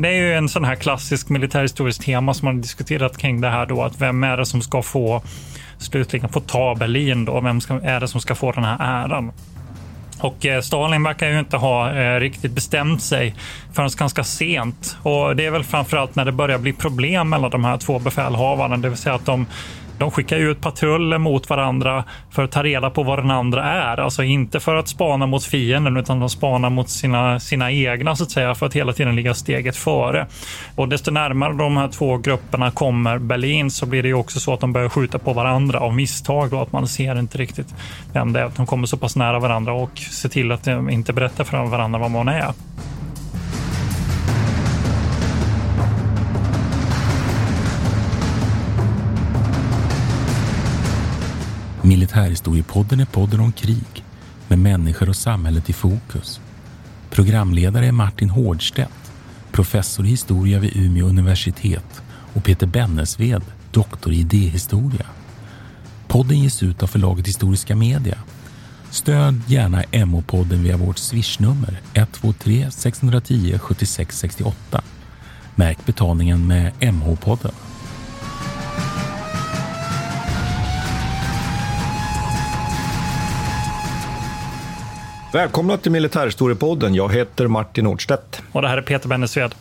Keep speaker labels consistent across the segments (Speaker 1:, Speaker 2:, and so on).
Speaker 1: Det är ju en sån här klassisk militärhistorisk tema som man har diskuterat kring det här då, att vem är det som ska få slutligen få ta Berlin då? Vem ska, är det som ska få den här äran? Och eh, Stalin verkar ju inte ha eh, riktigt bestämt sig förrän ganska sent. Och det är väl framförallt när det börjar bli problem mellan de här två befälhavarna, det vill säga att de de skickar ut patruller mot varandra för att ta reda på vad den andra är. Alltså inte för att spana mot fienden utan de spanar mot sina, sina egna så att säga för att hela tiden ligga steget före. Och desto närmare de här två grupperna kommer Berlin så blir det ju också så att de börjar skjuta på varandra av misstag. och att man ser inte riktigt vem det är. De kommer så pass nära varandra och ser till att de inte berättar för varandra vad man är.
Speaker 2: Militärhistoriepodden är podden om krig med människor och samhället i fokus. Programledare är Martin Hårdstedt, professor i historia vid Umeå universitet och Peter Bennesved, doktor i idéhistoria. Podden ges ut av förlaget Historiska Media. Stöd gärna MH-podden via vårt swishnummer 123 610 76 68. Märk betalningen med MH-podden.
Speaker 3: Välkomna till Militärhistoriepodden. Jag heter Martin Nordstedt.
Speaker 1: Och det här är Peter Bennesved.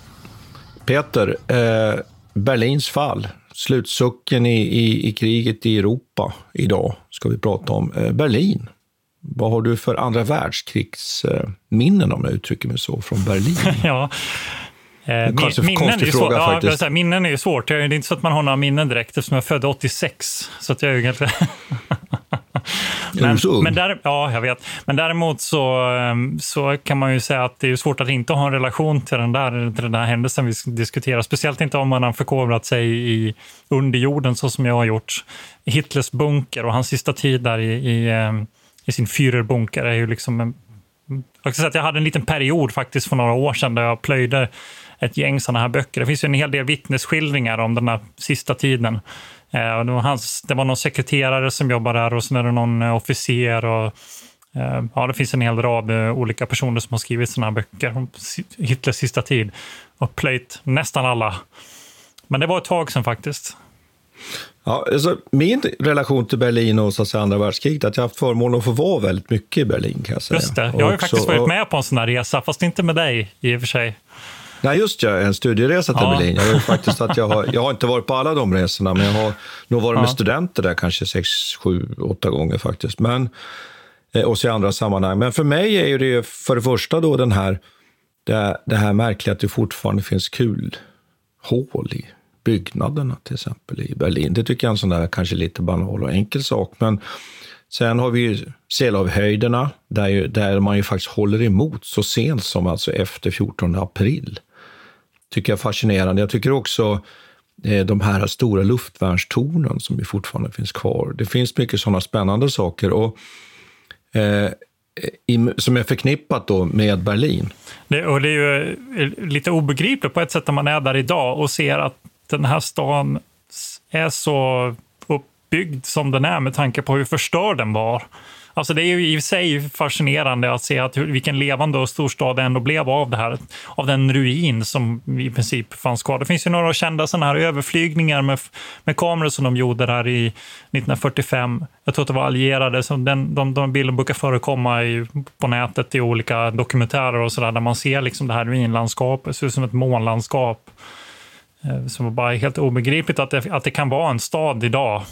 Speaker 3: Peter, eh, Berlins fall, slutsucken i, i, i, kriget i Europa idag ska vi prata om. Eh, Berlin, vad har du för andra världskrigsminnen, eh, om jag uttrycker mig så, från Berlin?
Speaker 1: ja. Eh, minnen, konstig är fråga, svår, faktiskt. Ja, minnen är ju svårt. Det är inte så att man har några minnen direkt eftersom jag är född 86. Så att jag är ganska...
Speaker 3: men,
Speaker 1: men där, ja, jag vet. Men däremot så, ehm, så kan man ju säga att det är svårt att inte ha en relation till den där, till den där händelsen vi diskuterar. Speciellt inte om man har förkovrat sig i underjorden så som jag har gjort. Hitlers bunker och hans sista tid där i, i, ehm, i sin Führerbunker är ju liksom en, jag, säga att jag hade en liten period faktiskt för några år sedan där jag plöjde ett gäng sådana här böcker. Det finns ju en hel del vittnesskildringar om den här sista tiden. Eh, det, var hans, det var någon sekreterare som jobbade där och sen är det någon eh, officer. Och, eh, ja, det finns en hel rad olika personer som har skrivit sådana här böcker om Hitlers sista tid och plöjt nästan alla. Men det var ett tag sedan faktiskt.
Speaker 3: Ja, alltså, min relation till Berlin och så att säga, andra världskriget är att jag har haft förmånen att få vara väldigt mycket i Berlin. Kan jag säga.
Speaker 1: Just det, jag har ju faktiskt varit med på en sån här resa, fast inte med dig i och för sig.
Speaker 3: Nej, just ja, en studieresa till ja. Berlin. Jag, faktiskt att jag, har, jag har inte varit på alla de resorna, men jag har nog varit ja. med studenter där kanske sex, sju, åtta gånger faktiskt. Men, eh, och så i andra sammanhang. Men för mig är ju det för det första då den här, det, det här märkliga att det fortfarande finns kulhål i byggnaderna till exempel i Berlin. Det tycker jag är en sån där kanske lite banal och enkel sak. Men sen har vi ju Seelavhöjderna där, ju, där man ju faktiskt håller emot så sent som alltså efter 14 april tycker jag är fascinerande. Jag tycker också eh, de här stora luftvärnstornen som ju fortfarande finns kvar. Det finns mycket sådana spännande saker. Och, eh, i, som är förknippat då med Berlin.
Speaker 1: Det, och det är ju eh, lite obegripligt på ett sätt när man är där idag och ser att den här stan är så uppbyggd som den är med tanke på hur förstörd den var. Alltså det är ju i sig fascinerande att se att vilken levande och storstad det ändå blev av det här, av den ruin som i princip fanns kvar. Det finns ju några kända sådana här överflygningar med, med kameror som de gjorde där i 1945. Jag tror att det var allierade, så den, de, de bilderna brukar förekomma i, på nätet i olika dokumentärer och sådär, där man ser liksom det här ruinlandskapet, det ser ut som ett månlandskap. Eh, som bara är helt obegripligt att det, att det kan vara en stad idag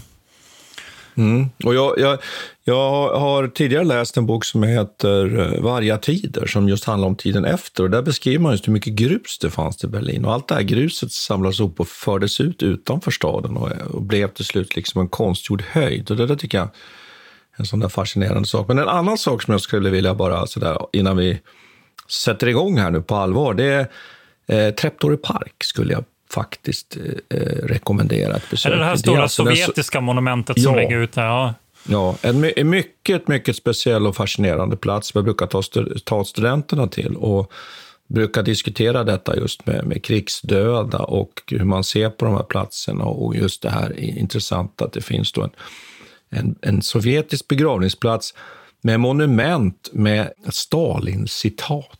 Speaker 3: Mm. Och jag, jag, jag, har tidigare läst en bok som heter eh, Varga tider, som just handlar om tiden efter. Och där beskriver man just hur mycket grus det fanns i Berlin. Och allt det här gruset samlades upp och fördes ut utanför staden och, och blev till slut liksom en konstgjord höjd. Och det där tycker jag är en sån där fascinerande sak. Men en annan sak som jag skulle vilja bara sådär innan vi sätter igång här nu på allvar, det är Eh, Treptower Park skulle jag faktiskt eh, rekommendera ett besök.
Speaker 1: Är det det här
Speaker 3: Det är
Speaker 1: stora
Speaker 3: alltså so-
Speaker 1: sovjetiska monumentet som
Speaker 3: Ja.
Speaker 1: ligger ute? Ja.
Speaker 3: Ja, en, en mycket, mycket speciell och fascinerande plats. Vi brukar ta, ta studenterna till och brukar diskutera detta just med, med krigsdöda och hur man ser på de här platserna och just det här är intressant att det finns då en, en, en sovjetisk begravningsplats med monument med Stalin-citat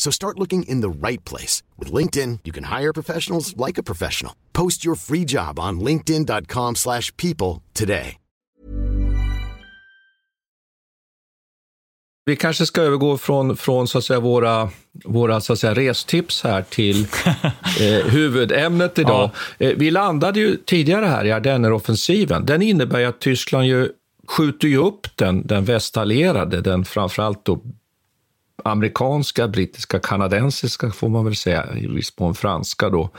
Speaker 4: So start looking in the right place. With LinkedIn, you can hire professionals like a professional. Post your free job on linkedin.com/people slash people today.
Speaker 3: Vi kanske ska övergå från, från så att säga, våra, våra så att säga, restips här till eh, huvudämnet idag. Eh, vi landade ju tidigare här i Ardenneroffensiven. Den innebär ju att Tyskland ju skjuter ju upp den, den västallierade, den framförallt då amerikanska, brittiska, kanadensiska får man väl säga, i viss mån franska då,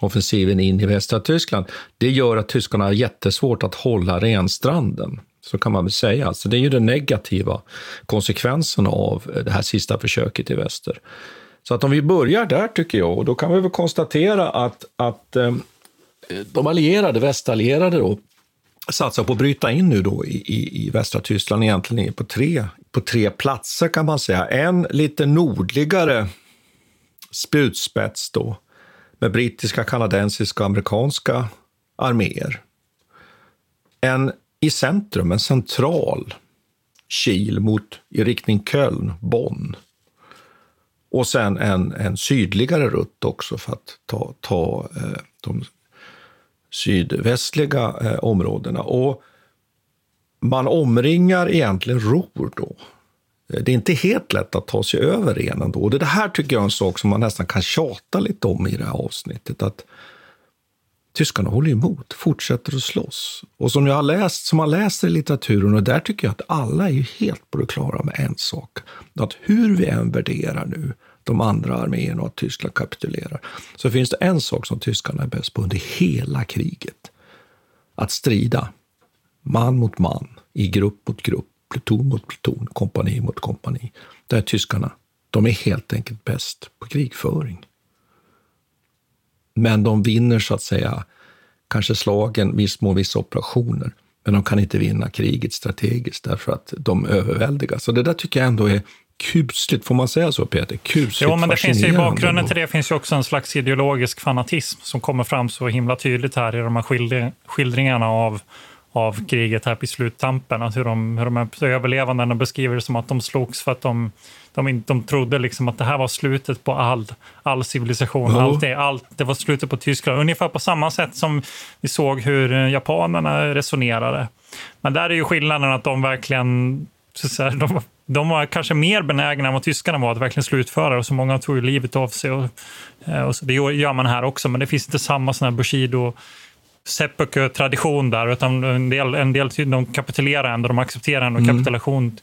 Speaker 3: offensiven in i västra Tyskland. Det gör att tyskarna har jättesvårt att hålla renstranden. Så kan man väl säga. Så det är ju den negativa konsekvensen av det här sista försöket i väster. Så att om vi börjar där tycker jag, och då kan vi väl konstatera att, att eh, de allierade, västallierade då, satsar på att bryta in nu då i, i, i västra Tyskland egentligen på tre, på tre platser kan man säga. En lite nordligare spjutspets då med brittiska, kanadensiska och amerikanska arméer. En i centrum, en central kil mot, i riktning Köln, Bonn. Och sen en, en sydligare rutt också för att ta, ta eh, de sydvästliga eh, områdena. Och man omringar egentligen ror. då. Eh, det är inte helt lätt att ta sig över Renen då. Och det här tycker jag är en sak som man nästan kan tjata lite om i det här avsnittet. Att tyskarna håller emot, fortsätter att slåss. Och som jag har läst, som man läser i litteraturen, och där tycker jag att alla är ju helt på det klara med en sak. Att hur vi än värderar nu de andra arméerna och att Tyskland kapitulerar, så finns det en sak som tyskarna är bäst på under hela kriget. Att strida man mot man, i grupp mot grupp, pluton mot pluton, kompani mot kompani. Där tyskarna, de är helt enkelt bäst på krigföring. Men de vinner så att säga kanske slagen, viss mån vissa operationer. Men de kan inte vinna kriget strategiskt därför att de överväldigas. Så det där tycker jag ändå är kusligt, får man säga så Peter? Kusligt
Speaker 1: Jo, men det finns ju i bakgrunden till det finns ju också en slags ideologisk fanatism som kommer fram så himla tydligt här i de här skildring, skildringarna av, av kriget här på sluttampen. Att hur de, hur de här överlevandena beskriver det som att de slogs för att de, de, de trodde liksom att det här var slutet på all, all civilisation.
Speaker 3: Ja.
Speaker 1: Allt det, allt, det var slutet på Tyskland. Ungefär på samma sätt som vi såg hur japanerna resonerade. Men där är ju skillnaden att de verkligen så att säga, de, de var kanske mer benägna än vad tyskarna var att verkligen slutföra och så många tog livet av sig. Och, eh, och så, det gör man här också, men det finns inte samma sån här Bushido seppuku-tradition där, utan en del, en del de kapitulerar ändå, de accepterar ändå mm. kapitulation.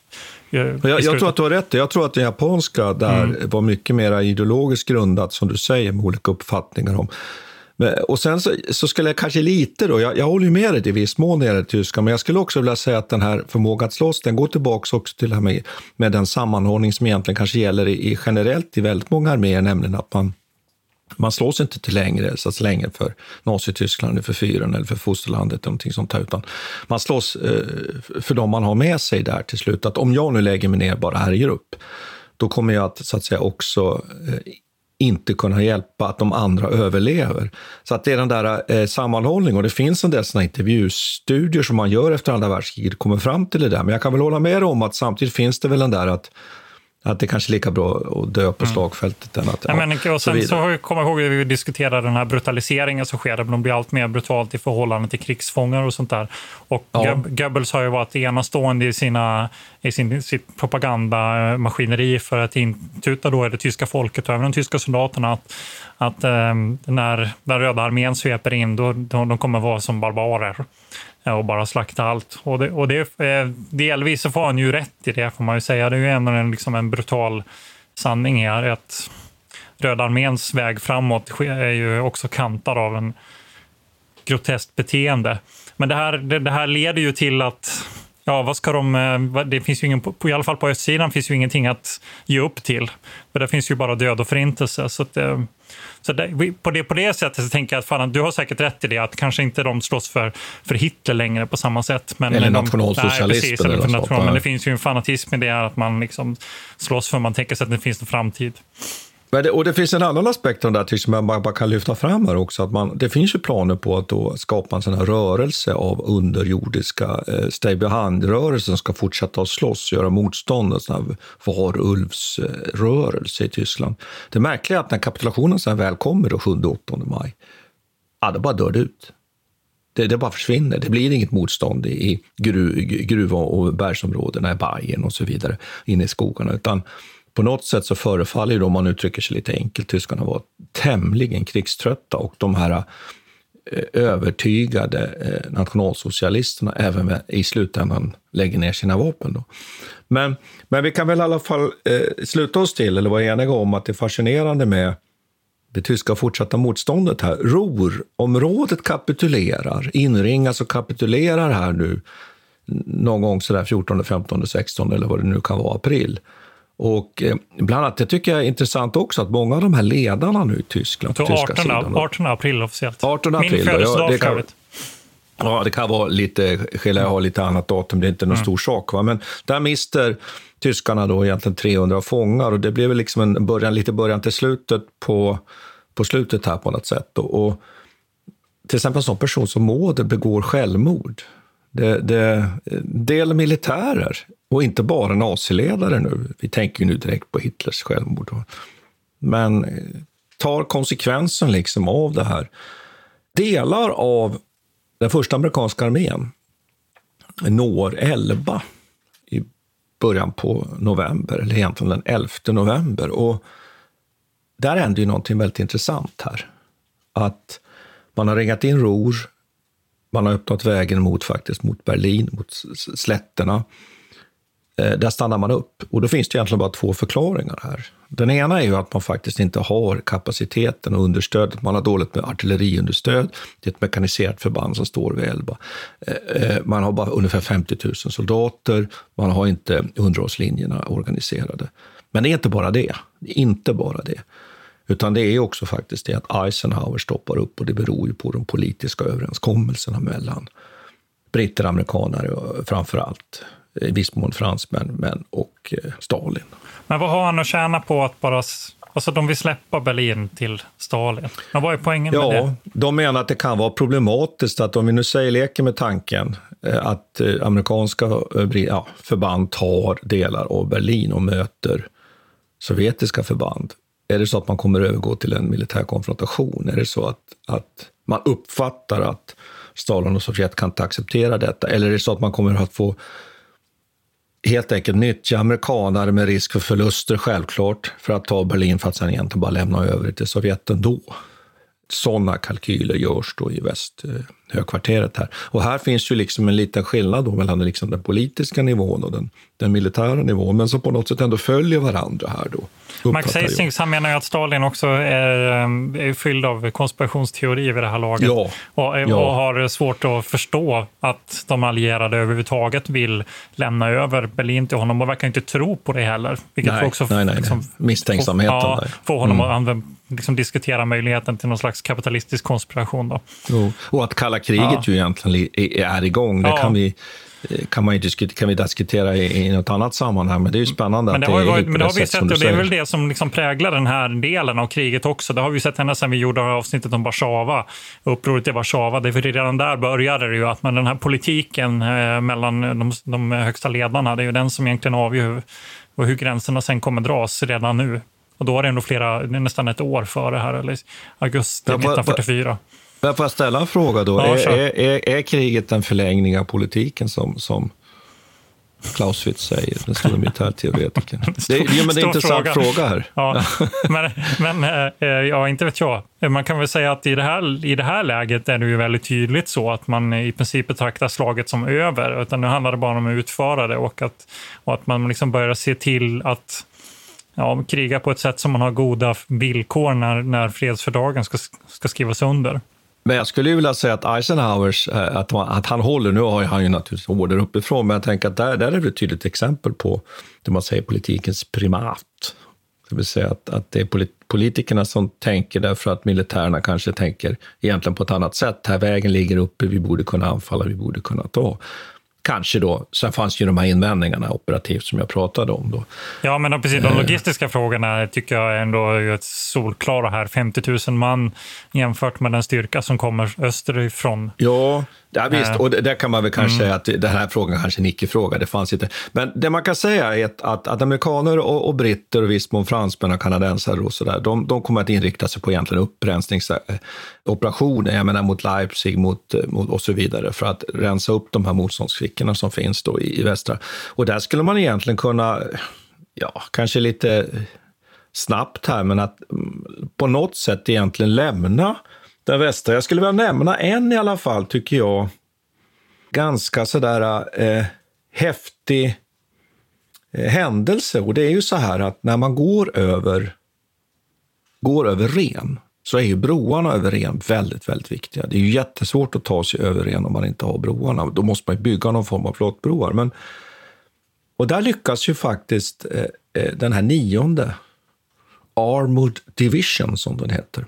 Speaker 3: Jag, jag, tror att du har rätt. Jag tror att det japanska där mm. var mycket mer ideologiskt grundat, som du säger, med olika uppfattningar om och sen så, så, skulle jag kanske lite då, jag, jag håller ju med dig i viss mån när det gäller tyska, men jag skulle också vilja säga att den här förmågan att slåss, den går tillbaka också till det här med, med den sammanhållning som egentligen kanske gäller i, i generellt i väldigt många arméer, nämligen att man man slåss inte till längre, så att längre för Nazityskland, eller för fyren eller för fosterlandet, någonting sånt här, utan man slåss eh, för de man har med sig där till slut. Att om jag nu lägger mig ner bara här i grupp, då kommer jag att, så att säga, också eh, inte kunna hjälpa att de andra överlever. Så att det är den där eh, sammanhållningen och det finns en del såna intervjustudier som man gör efter andra världskriget kommer fram till det där. Men jag kan väl hålla med om att samtidigt finns det väl den där att att det kanske är lika bra att dö på mm. slagfältet än att...
Speaker 1: Ja, men, och sen så, så kommer jag ihåg att vi diskuterade den här brutaliseringen som sker, där de blir allt mer brutalt i förhållande till krigsfångar och sånt där. Och ja. Goebbels har ju varit enastående i, sina, i sin, sitt propagandamaskineri för att intuta då det tyska folket och även de tyska soldaterna att, att eh, när den röda armén sveper in, då, då de kommer vara som barbarer Eh, och bara slakta allt. Och, det, och det, eh, delvis så får han ju rätt i det, får man ju säga. Det är ju ändå en, liksom en brutal sanning här. Att Röda arméns väg framåt är ju också kantad av en groteskt beteende. Men det här, det, det här leder ju till att Ja, vad ska de... Eh, det finns ju ingen, I alla fall på östsidan finns ju ingenting att ge upp till. För där finns ju bara död och förintelse. Så att, eh, så det, på, det, på det sättet så tänker jag att fan, du har säkert rätt i det, att kanske inte de slåss för, för Hitler längre på samma sätt. Men
Speaker 3: eller nationalsocialism.
Speaker 1: eller national, men det finns ju en fanatism i det, att man liksom slåss för man tänker sig att det finns en framtid.
Speaker 3: Men det, och det finns en annan aspekt av det där som jag bara kan lyfta fram här också. Att man, det finns ju planer på att då skapa en sån här rörelse av underjordiska eh, stay behind-rörelser som ska fortsätta att slåss och göra motstånd. En sån här varulvsrörelse i Tyskland. Det märkliga är att när kapitulationen sen väl kommer då 7-8 maj, ja, då bara dör det ut. Det, det, bara försvinner. Det blir inget motstånd i gruv, gruv och bergsområdena i Bayern och så vidare, inne i skogarna, utan på något sätt så förefaller ju, om man uttrycker sig lite enkelt, tyskarna vara tämligen krigströtta och de här eh, övertygade eh, nationalsocialisterna även i slutändan lägger ner sina vapen. Då. Men, men vi kan väl i alla fall eh, sluta oss till, eller vara eniga om, att det är fascinerande med det tyska fortsatta motståndet här. Ruhrområdet kapitulerar, inringas och kapitulerar här nu någon gång sådär 14, 15, 16 eller vad det nu kan vara, april. Och eh, bland annat, det tycker jag är intressant också, att många av de här ledarna nu i Tyskland, på
Speaker 1: 18, tyska sidan. 18 april officiellt.
Speaker 3: 18 april. Min
Speaker 1: födelsedag
Speaker 3: för övrigt. Ja, det kan vara lite, skilja ha lite annat datum, det är inte någon mm. stor sak. Va? Men där mister tyskarna då egentligen 300 fångar och det blev liksom en början, lite början till slutet på, på slutet här på något sätt. Och, och till exempel en sån person som Mårder begår självmord. Det, det, del militärer och inte bara naziledare nu. Vi tänker ju nu direkt på Hitlers självmord. Men eh, tar konsekvensen liksom av det här. Delar av den första amerikanska armén når Elba i början på november, eller egentligen den 11 november. Och där händer ju någonting väldigt intressant här. Att man har ringat in Ruhr, man har öppnat vägen mot, faktiskt, mot Berlin, mot slätterna. Eh, där stannar man upp. Och då finns det egentligen bara två förklaringar här. Den ena är ju att man faktiskt inte har kapaciteten och understödet. Man har dåligt med artilleriunderstöd. Det är ett mekaniserat förband som står vid Elba. Eh, eh, man har bara ungefär 50 000 soldater. Man har inte underhållslinjerna organiserade. Men det är inte bara det. Det är inte bara det. Utan det är också faktiskt det att Eisenhower stoppar upp och det beror ju på de politiska överenskommelserna mellan britter, amerikaner framför allt i viss mån fransmän men, och eh, Stalin.
Speaker 1: Men vad har han att tjäna på att bara Alltså de vill släppa Berlin till Stalin. Men vad är poängen
Speaker 3: ja,
Speaker 1: med det?
Speaker 3: De menar att det kan vara problematiskt att om vi nu säger leker med tanken eh, att eh, amerikanska ja, förband tar delar av Berlin och möter sovjetiska förband. Är det så att man kommer övergå till en militär konfrontation? Är det så att, att man uppfattar att Stalin och Sovjet kan inte acceptera detta? Eller är det så att man kommer att få helt enkelt nyttja amerikanare med risk för förluster, självklart, för att ta Berlin för att sen egentligen bara lämna över det till Sovjet ändå. Sådana kalkyler görs då i väst, eh, högkvarteret här. Och här finns ju liksom en liten skillnad då mellan liksom den politiska nivån och den, den militära nivån, men som på något sätt ändå följer varandra här då.
Speaker 1: Max Hastings han menar ju att Stalin också är, eh, är fylld av konspirationsteorier vid det här laget.
Speaker 3: Ja,
Speaker 1: och,
Speaker 3: ja.
Speaker 1: och har svårt att förstå att de allierade överhuvudtaget vill lämna över Berlin till honom och verkar inte tro på det heller.
Speaker 3: Vilket nej, också nej, nej, liksom, misstänksamheten.
Speaker 1: Får, ja, får honom mm. att använda, liksom diskutera möjligheten till någon slags kapitalistisk konspiration. Då.
Speaker 3: Jo. Och att kalla kriget ja. ju egentligen är igång, det ja. kan vi kan, man ju diskutera, kan vi diskutera i, i något annat sammanhang, men det är ju spännande.
Speaker 1: Men det, har, det varit, men det har vi sett, och det är väl det som liksom präglar den här delen av kriget också. Det har vi sett ända sedan vi gjorde avsnittet om Warszawa, upproret i Warszawa. Det för redan där började det ju att man, den här politiken eh, mellan de, de, högsta ledarna, det är ju den som egentligen avgör hur, hur gränserna sen kommer dras redan nu. Och då är det ändå flera, nästan ett år före här, eller augusti 1944.
Speaker 3: Men får jag ställa en fråga då? Ja, är, är, är, kriget en förlängning av politiken som, som Clausewitz säger, den stora militärteoretikern? det, ja, men det är en intressant fråga, fråga här.
Speaker 1: Ja, men men äh, ja, inte vet jag. Man kan väl säga att i det, här, i det här läget är det ju väldigt tydligt så att man i princip betraktar slaget som över. Utan nu handlar det bara om att utföra det och att, och att man liksom börjar se till att ja, kriga på ett sätt som man har goda villkor när, när fredsfördragen ska, ska skrivas under.
Speaker 3: Men jag skulle vilja säga att Eisenhowers, eh, att, att, att han håller, nu har han ju naturligtvis order uppifrån, men jag tänker att där, där är det ett tydligt exempel på det man säger politikens primat. Det vill säga att, att det är politikerna som tänker därför att militärerna kanske tänker egentligen på ett annat sätt. Här vägen ligger uppe, vi borde kunna anfalla, vi borde kunna ta. Kanske då. Sen fanns ju de här invändningarna operativt som jag pratade om. Då.
Speaker 1: Ja, men precis. De eh. logistiska frågorna tycker jag ändå är ett solklara här. 50 000 man jämfört med den styrka som kommer österifrån.
Speaker 3: Ja, Ja, visst, och där kan man väl kanske mm. säga att den här frågan kanske är en icke-fråga. Det fanns inte. Men det man kan säga är att, att, amerikaner och, och, britter och viss mån fransmän och kanadensare och så där, de, de kommer att inrikta sig på egentligen upprensningsoperationer, jag menar mot Leipzig mot, mot, och så vidare, för att rensa upp de här motståndsfickorna som finns då i, i västra. Och där skulle man egentligen kunna, ja, kanske lite snabbt här, men att mm, på något sätt egentligen lämna den västra. Jag skulle vilja nämna en i alla fall, tycker jag, ganska sådär eh, häftig eh, händelse. Och det är ju så här att när man går över, går över Ren så är ju broarna över Ren väldigt, väldigt viktiga. Det är ju jättesvårt att ta sig över Ren om man inte har broarna. Då måste man bygga någon form av flottbroar. Men, och där lyckas ju faktiskt eh, eh, den här nionde Armored Division, som den heter,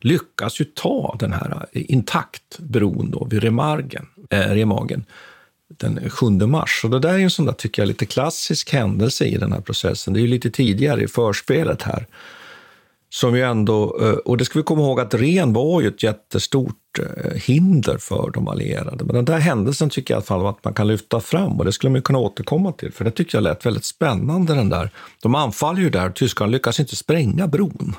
Speaker 3: lyckas ju ta den här eh, intakt bron då vid Remargen, eh, Remagen den 7 mars. Och det där är en sån där, tycker jag, lite klassisk händelse i den här processen. Det är ju lite tidigare i förspelet här. Som ju ändå, eh, och det ska vi komma ihåg att Ren var ju ett jättestort eh, hinder för de allierade. Men den där händelsen tycker jag i alla fall att man kan lyfta fram och det skulle man kunna återkomma till, för det tycker jag lät väldigt spännande den där. De anfaller ju där och tyskarna lyckas inte spränga bron.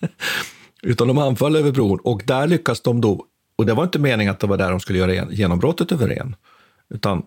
Speaker 3: Utan de anfaller över bron och där lyckas de då, och det var inte meningen att det var där de skulle göra genombrottet över Ren, utan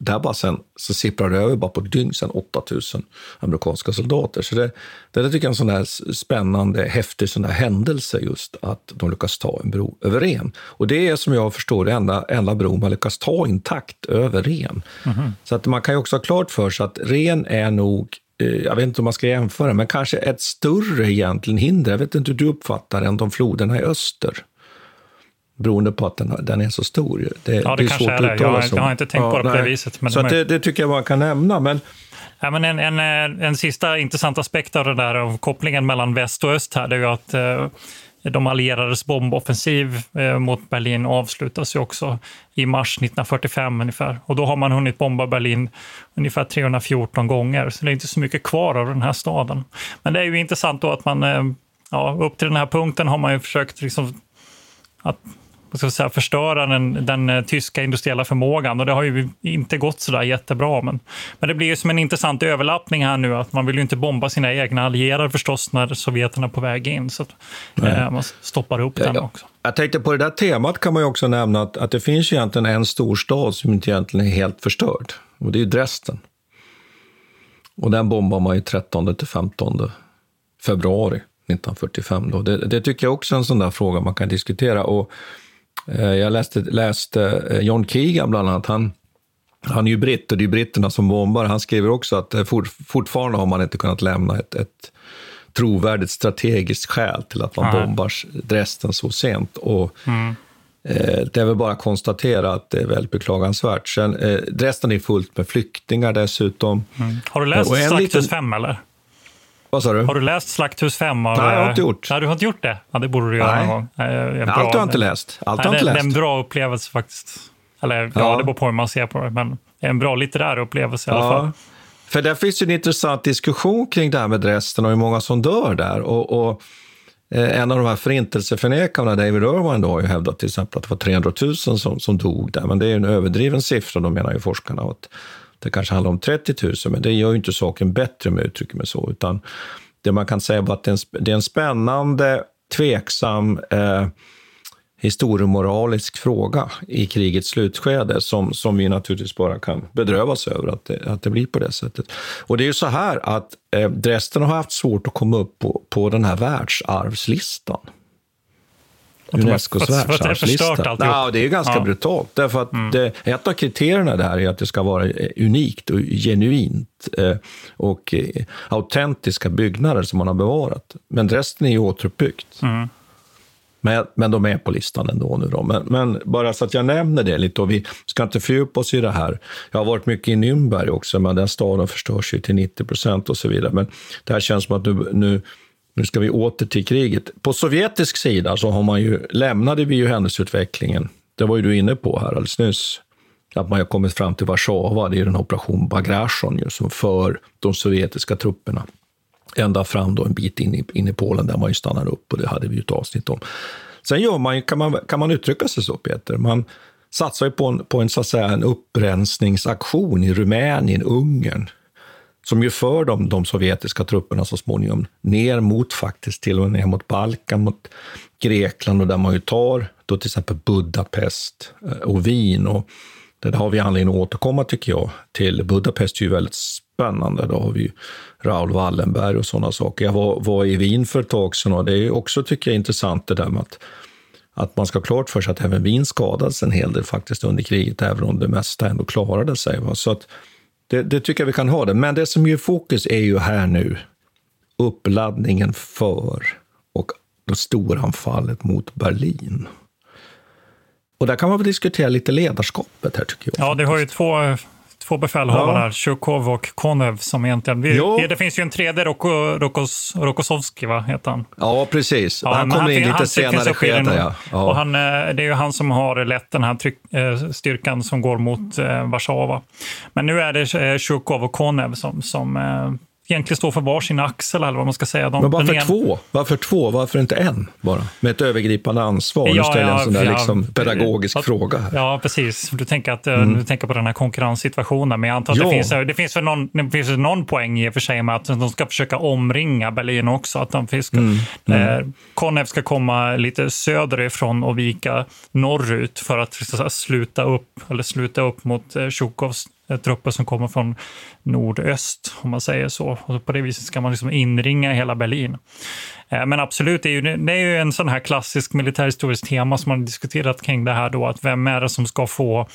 Speaker 3: där bara sen så sipprar det över bara på ett dygn sen 8000 amerikanska soldater. Så det, det tycker jag är en sån där spännande, häftig sån där händelse just att de lyckas ta en bro över Ren. Och det är som jag förstår det enda, enda bro man lyckas ta intakt över Ren. Mm -hmm. Så att man kan ju också ha klart för sig att Ren är nog Eh, jag vet inte om man ska jämföra, men kanske ett större egentligen hinder, jag vet inte hur du uppfattar än de floderna i öster. Beroende på att den, den är så stor.
Speaker 1: Det, ja, det, det är svårt är det. att uttala jag, jag har inte tänkt ja, på det på det viset.
Speaker 3: Men så det, det, tycker jag man kan nämna. Men...
Speaker 1: Ja, men en, en, en sista intressant aspekt av det där, av kopplingen mellan väst och öst här, det är ju att eh, de allierades bomboffensiv eh, mot Berlin avslutas ju också i mars 1945 ungefär. Och då har man hunnit bomba Berlin ungefär 314 gånger, så det är inte så mycket kvar av den här staden. Men det är ju intressant då att man, eh, ja, upp till den här punkten har man ju försökt liksom att ska säga, förstöra den, den uh, tyska industriella förmågan. Och det har ju inte gått så där jättebra. Men, men det blir ju som en intressant överlappning här nu. att Man vill ju inte bomba sina egna allierade förstås när sovjeterna är på väg in. Så att, uh, man stoppar upp den också.
Speaker 3: Jag tänkte på det där temat kan man ju också nämna att, att det finns egentligen en storstad som inte egentligen är helt förstörd. Och det är Dresden. Och den bombar man ju 13 till 15 februari 1945. Då. Det, det tycker jag också är en sån där fråga man kan diskutera. Och Eh, jag läste, läste eh, John Keegan bland annat. Han, han är ju britt och det är britterna som bombar. Han skriver också att eh, fort, fortfarande har man inte kunnat lämna ett, ett trovärdigt strategiskt skäl till att man Nej. bombar Dresden så sent. Och, mm. eh, det är väl bara att konstatera att det är väldigt beklagansvärt. Sen, eh, Dresden är fullt med flyktingar dessutom.
Speaker 1: Mm. Har du läst Slakthus 5 eller?
Speaker 3: Vad sa du?
Speaker 1: Har du läst Slakthus 5?
Speaker 3: Av, Nej, jag har inte gjort.
Speaker 1: Nej, du har inte gjort det? Ja, det borde du göra
Speaker 3: Nej.
Speaker 1: någon gång.
Speaker 3: Allt har jag inte läst. Allt har inte läst.
Speaker 1: Det är en bra upplevelse faktiskt. Eller ja, ja det beror på hur man ser på det, men det är en bra litterär upplevelse i alla fall.
Speaker 3: För där finns ju en intressant diskussion kring det här med Dresden och hur många som dör där. Och, och eh, en av de här förintelseförnekarna, David Irvine, har ju hävdat till exempel att det var 300 000 som, som dog där. Men det är en överdriven siffra, då menar ju forskarna. Att det kanske handlar om 30 000, men det gör ju inte saken bättre med uttrycker mig så. Utan det man kan säga är att det är en, det är en spännande, tveksam eh, historiemoralisk fråga i krigets slutskede som, som vi naturligtvis bara kan bedrövas över att det, att det blir på det sättet. Och det är ju så här att eh, Dresden har haft svårt att komma upp på, på den här världsarvslistan. Unescos världsarvslista. Ja, det är ganska ja. brutalt. Därför att mm. det, ett av kriterierna där är att det ska vara unikt och genuint eh, och eh, autentiska byggnader som man har bevarat. Men Dresden är ju återuppbyggt. Mm. Men, men de är på listan ändå nu. Då. Men, men, bara så att jag nämner det lite, och vi ska inte fördjupa oss i det här. Jag har varit mycket i Nürnberg också, men den staden förstörs ju till 90 procent och så vidare. Men det här känns som att nu, nu, nu ska vi åter till kriget. På sovjetisk sida så har man ju, lämnade vi ju händelseutvecklingen. Det var ju du inne på här alldeles nyss. Att man har kommit fram till Warszawa, det är den operation Bagration som för de sovjetiska trupperna ända fram då en bit in i, in i Polen där man ju stannar upp och det hade vi ju ett avsnitt om. Sen gör man, kan, man, kan man uttrycka sig så, Peter, man satsar ju på en, på en, så att säga, en upprensningsaktion i Rumänien, Ungern, som ju för de, de sovjetiska trupperna så småningom ner mot, faktiskt till och med ner mot Balkan, mot Grekland och där man ju tar då till exempel Budapest eh, och Wien. Och det har vi anledning att återkomma, tycker jag, till. Budapest är ju väldigt spännande. Då har vi ju Raoul Wallenberg och sådana saker. Jag var, var, i Wien för ett tag sedan och det är också, tycker jag, intressant det där med att, att man ska ha klart för sig att även Wien skadades en hel del faktiskt under kriget, även om det mesta ändå klarade sig. Va? Så att det, det tycker jag vi kan ha det. Men det som är fokus är ju här nu uppladdningen för och det storanfallet mot Berlin. Och där kan man väl diskutera lite ledarskapet här tycker
Speaker 1: jag. Ja, det har ju två två befälhavare ja. här, Tjukov och Konev, som egentligen... Vi. Det finns ju en tredje, Roko, Rokos, Rokosovski, va, heter han?
Speaker 3: Ja, precis. Ja, han kommer in lite senare skede. Ja.
Speaker 1: ja. Och han, eh, det är ju han som har lett den här tryck, eh, styrkan som går mot eh, Warszawa. Men nu är det Tjukov och Konev som, som egentligen står för varsin axel eller vad man ska säga.
Speaker 3: De, Men varför en... två? Varför två? Varför inte en bara? Med ett övergripande ansvar. Ja, nu ställer jag en sån där ja, liksom pedagogisk ja, fråga. Här.
Speaker 1: Ja, precis. Du tänker, att, mm. du tänker på den här konkurrenssituationen. Men jag antar att det, finns, det finns väl någon, det finns någon poäng i och för sig med att de ska försöka omringa Berlin också. Att de ska, mm. Mm. Eh, Konev ska komma lite söderifrån och vika norrut för att, för att sluta upp, eller sluta upp mot eh, Tjukovs Eh, trupper som kommer från nordöst, om man säger så. Och på det viset ska man liksom inringa hela Berlin. Eh, men absolut, det är, ju, det är ju en sån här klassisk militärhistoriskt tema som man har diskuterat kring det här då, att vem är det som ska få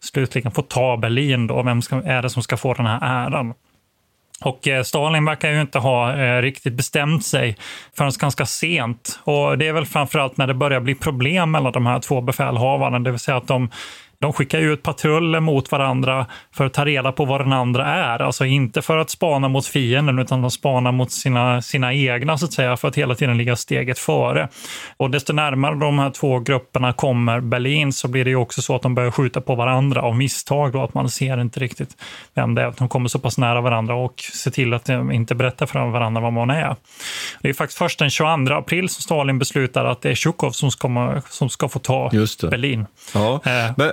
Speaker 1: slutligen få ta Berlin då? Vem ska, är det som ska få den här äran? Och eh, Stalin verkar ju inte ha eh, riktigt bestämt sig förrän ganska sent. Och det är väl framförallt när det börjar bli problem mellan de här två befälhavarna, det vill säga att de de skickar ut patruller mot varandra för att ta reda på vad den andra är. Alltså inte för att spana mot fienden, utan de spanar mot sina, sina egna, så att säga, för att hela tiden ligga steget före. Och desto närmare de här två grupperna kommer Berlin så blir det ju också så att de börjar skjuta på varandra av misstag. Då, att man ser inte riktigt vem det är. De kommer så pass nära varandra och ser till att de inte berättar för varandra vad man är. Det är faktiskt först den 22 april som Stalin beslutar att det är Tjukov som ska, som ska få ta Berlin.
Speaker 3: Ja. Eh, men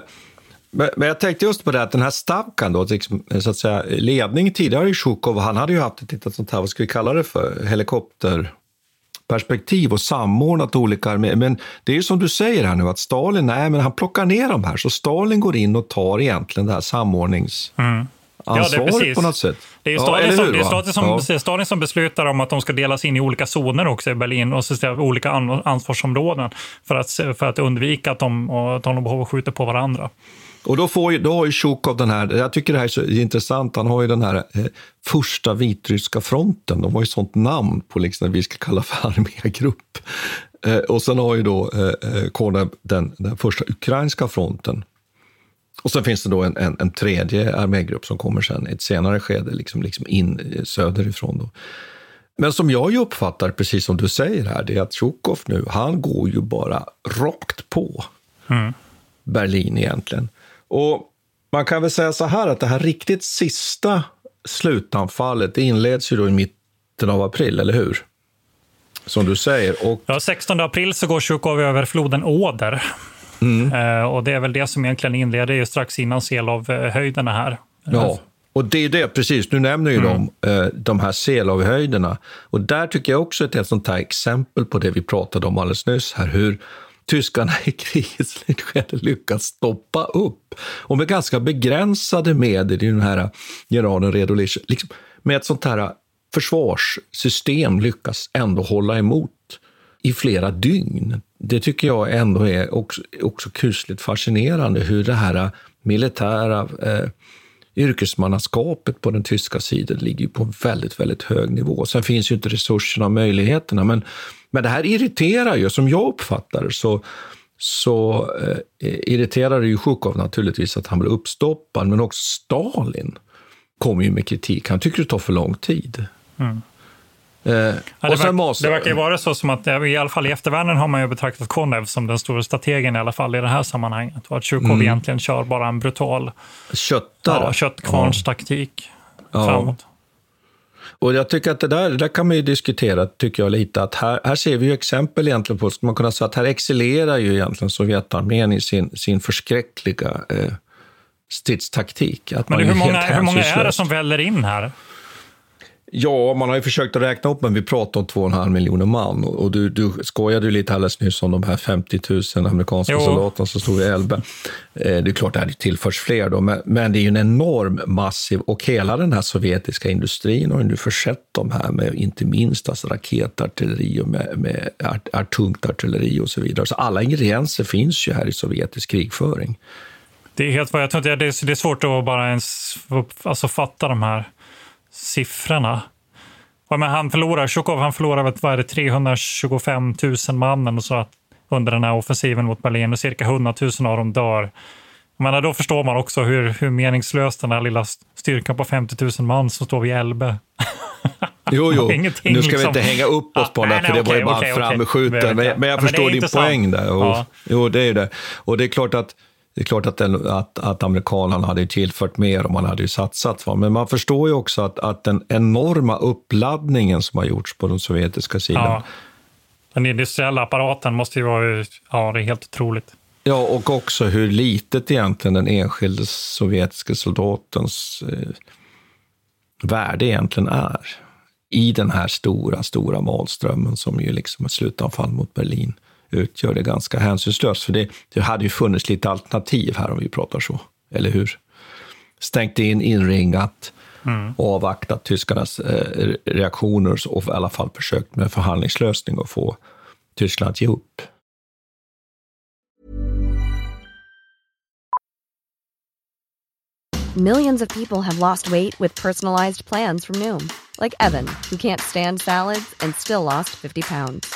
Speaker 3: men, men, jag tänkte just på det att den här Stavkan, då, liksom, så att säga, ledning tidigare i Sjukov, han hade ju haft ett litet sånt här, vad ska vi kalla det för, helikopterperspektiv och samordnat olika arméer. Men det är ju som du säger här nu, att Stalin, nej, men han plockar ner de här, så Stalin går in och tar egentligen det här samordnings... Mm
Speaker 1: ja,
Speaker 3: på något sätt.
Speaker 1: Det är staden, ja, som, det är som, ja. som beslutar om att de ska delas in i olika zoner också i Berlin och så olika ansvarsområden för att, för att undvika att de, att de skjuter på varandra.
Speaker 3: Och då, får, då har ju Sjukov den här, jag tycker det här är så intressant, han har ju den här eh, första vitryska fronten, de har ju sånt namn på liksom, vi ska kalla för armégrupp. Eh, och sen har ju då eh, eh Kornev den, den första ukrainska fronten. Och sen finns det då en, en, en tredje armégrupp som kommer sen i ett senare skede, liksom, liksom in eh, söderifrån. Då. Men som jag ju uppfattar, precis som du säger här, det är att Sjukov nu, han går ju bara rakt på mm. Berlin egentligen. Och man kan väl säga så här att det här riktigt sista slutanfallet inleds ju då i mitten av april, eller hur? Som du säger. Och...
Speaker 1: Ja, 16 april så går Sjukov över floden Oder. Mm. Eh, och det är väl det som egentligen inleder ju strax innan Selavhöjderna här.
Speaker 3: Ja, och det är det, precis. Nu nämner ju mm. de eh, de här Selavhöjderna. Och där tycker jag också att det är ett sånt här exempel på det vi pratade om alldeles nyss här, hur tyskarna i krigets slutskede lyckats stoppa upp. Och med ganska begränsade medel i den här generalen Redolich, liksom med ett sånt här försvarssystem lyckas ändå hålla emot i flera dygn. Det tycker jag ändå är också, också kusligt fascinerande hur det här militära eh, yrkesmannaskapet på den tyska sidan ligger på en väldigt, väldigt hög nivå. Sen finns ju inte resurserna och möjligheterna, men, men det här irriterar ju, som jag uppfattar det, så, så eh, irriterar det ju Sjukov naturligtvis att han blir uppstoppad, men också Stalin kommer ju med kritik. Han tycker det tar för lång tid. Mm.
Speaker 1: Eh, ja, det, verk, det verkar ju vara så som att, i alla fall i eftervärlden har man ju betraktat Konev som den stora strategen i alla fall i det här sammanhanget. Och att Tjukov mm. egentligen kör bara en brutal
Speaker 3: Köttare.
Speaker 1: Ja, köttkvarnstaktik ja. framåt.
Speaker 3: Och jag tycker att det där, det där kan man ju diskutera, tycker jag lite, att här, här ser vi ju exempel egentligen på, ska man kunna säga att här excellerar ju egentligen Sovjetarmén i sin, sin förskräckliga eh, stridstaktik. Att
Speaker 1: Men hur många, hur många är det som väller in här?
Speaker 3: Ja, man har ju försökt att räkna upp, men vi pratar om 2,5 miljoner man. Och du, du skojade ju lite alldeles nyss om de här 50 000 amerikanska jo. soldaterna som stod i Elbe. Eh, det är klart, det hade tillförts fler då, men, men, det är ju en enorm, massiv, och hela den här sovjetiska industrin har ju nu försett dem här med inte minst alltså raketartilleri och med, med art, art, tungt artilleri och så vidare. Så alla ingredienser finns ju här i sovjetisk krigföring.
Speaker 1: Det är helt jag tror inte det är, det är svårt att bara ens alltså, fatta de här siffrorna. Ja, men han förlorar, Tjukov han förlorar vad är det, 325 000 man och så under den här offensiven mot Berlin och cirka 100 000 av dem dör. Men då förstår man också hur, hur meningslös den här lilla styrkan på 50 000 man som står vid Elbe.
Speaker 3: Jo, jo. nu ska liksom... vi inte hänga upp oss på det, för det var ju bara okay, framskjuten. Okay. Men, men jag förstår din poäng där. Och, ja. Jo, det är det. Och det är klart att det är klart att, den, att, att amerikanerna hade tillfört mer och man hade ju satsat. Va? Men man förstår ju också att, att den enorma uppladdningen som har gjorts på den sovjetiska sidan. Ja.
Speaker 1: Den industriella apparaten måste ju vara ja, det är helt otroligt.
Speaker 3: Ja, och också hur litet egentligen den enskilde sovjetiska soldatens eh, värde egentligen är i den här stora, stora malströmmen som ju liksom ett slutanfall mot Berlin utgör det ganska hänsynslöst. För det, det hade ju funnits lite alternativ här om vi pratar så, eller hur? Stängt in, inringat, mm. avvaktat tyskarnas eh, reaktioner och i alla fall försökt med förhandlingslösning och få Tyskland att ge upp.
Speaker 5: Millions of people have lost weight with personalized plans from Noom. Like Evan, who can't stand salads and still lost 50 pounds.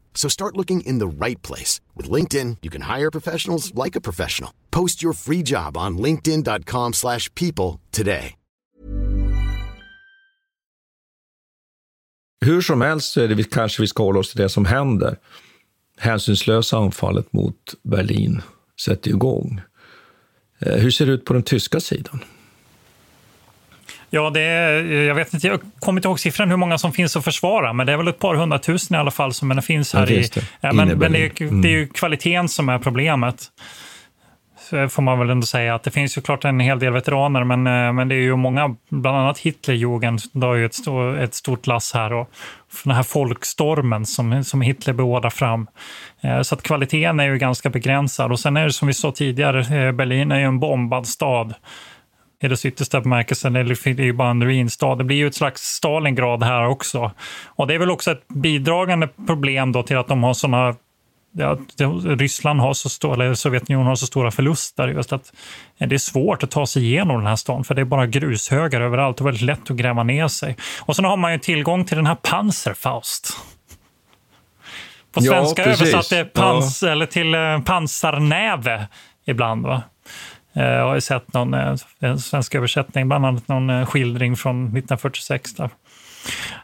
Speaker 4: So start looking in the right place. With LinkedIn, you can hire professionals like a professional. Post your free job on linkedin.com slash people today.
Speaker 3: Hur som helst så är det vi, kanske vi ska hålla oss till det som händer. Hänsynslösa anfallet mot Berlin sätter igång. Eh, hur ser det ut på den tyska sidan?
Speaker 1: Ja, det är, jag vet inte, jag kommer inte ihåg siffran hur många som finns att försvara, men det är väl ett par hundratusen i alla fall som finns här.
Speaker 3: Ja.
Speaker 1: I, ja, men, men det, är, det är ju kvaliteten som är problemet. Får man väl ändå säga att det finns ju klart en hel del veteraner, men, eh, men det är ju många, bland annat Hitlerjugend, har ju ett, stort, ett stort lass här och den här folkstormen som, som Hitler beordrar fram. Eh, så att kvaliteten är ju ganska begränsad och sen är det som vi sa tidigare, eh, Berlin är ju en bombad stad i dess yttersta bemärkelsen, eller det är ju bara en ruinstad. Det blir ju ett slags Stalingrad här också. Och det är väl också ett bidragande problem då till att de har sådana ja, Ryssland har så stora, eller Sovjetunionen har så stora förluster. Just att det är svårt att ta sig igenom den här stan, för det är bara grushögar överallt och väldigt lätt att gräva ner sig. Och sen har man ju tillgång till den här Panzerfaust. På svenska ja, översatt det pans, ja. eller till eh, pansarnäve ibland. Va? Eh, jag har sett någon eh, en svensk översättning, bland annat någon eh, skildring från 1946. Där,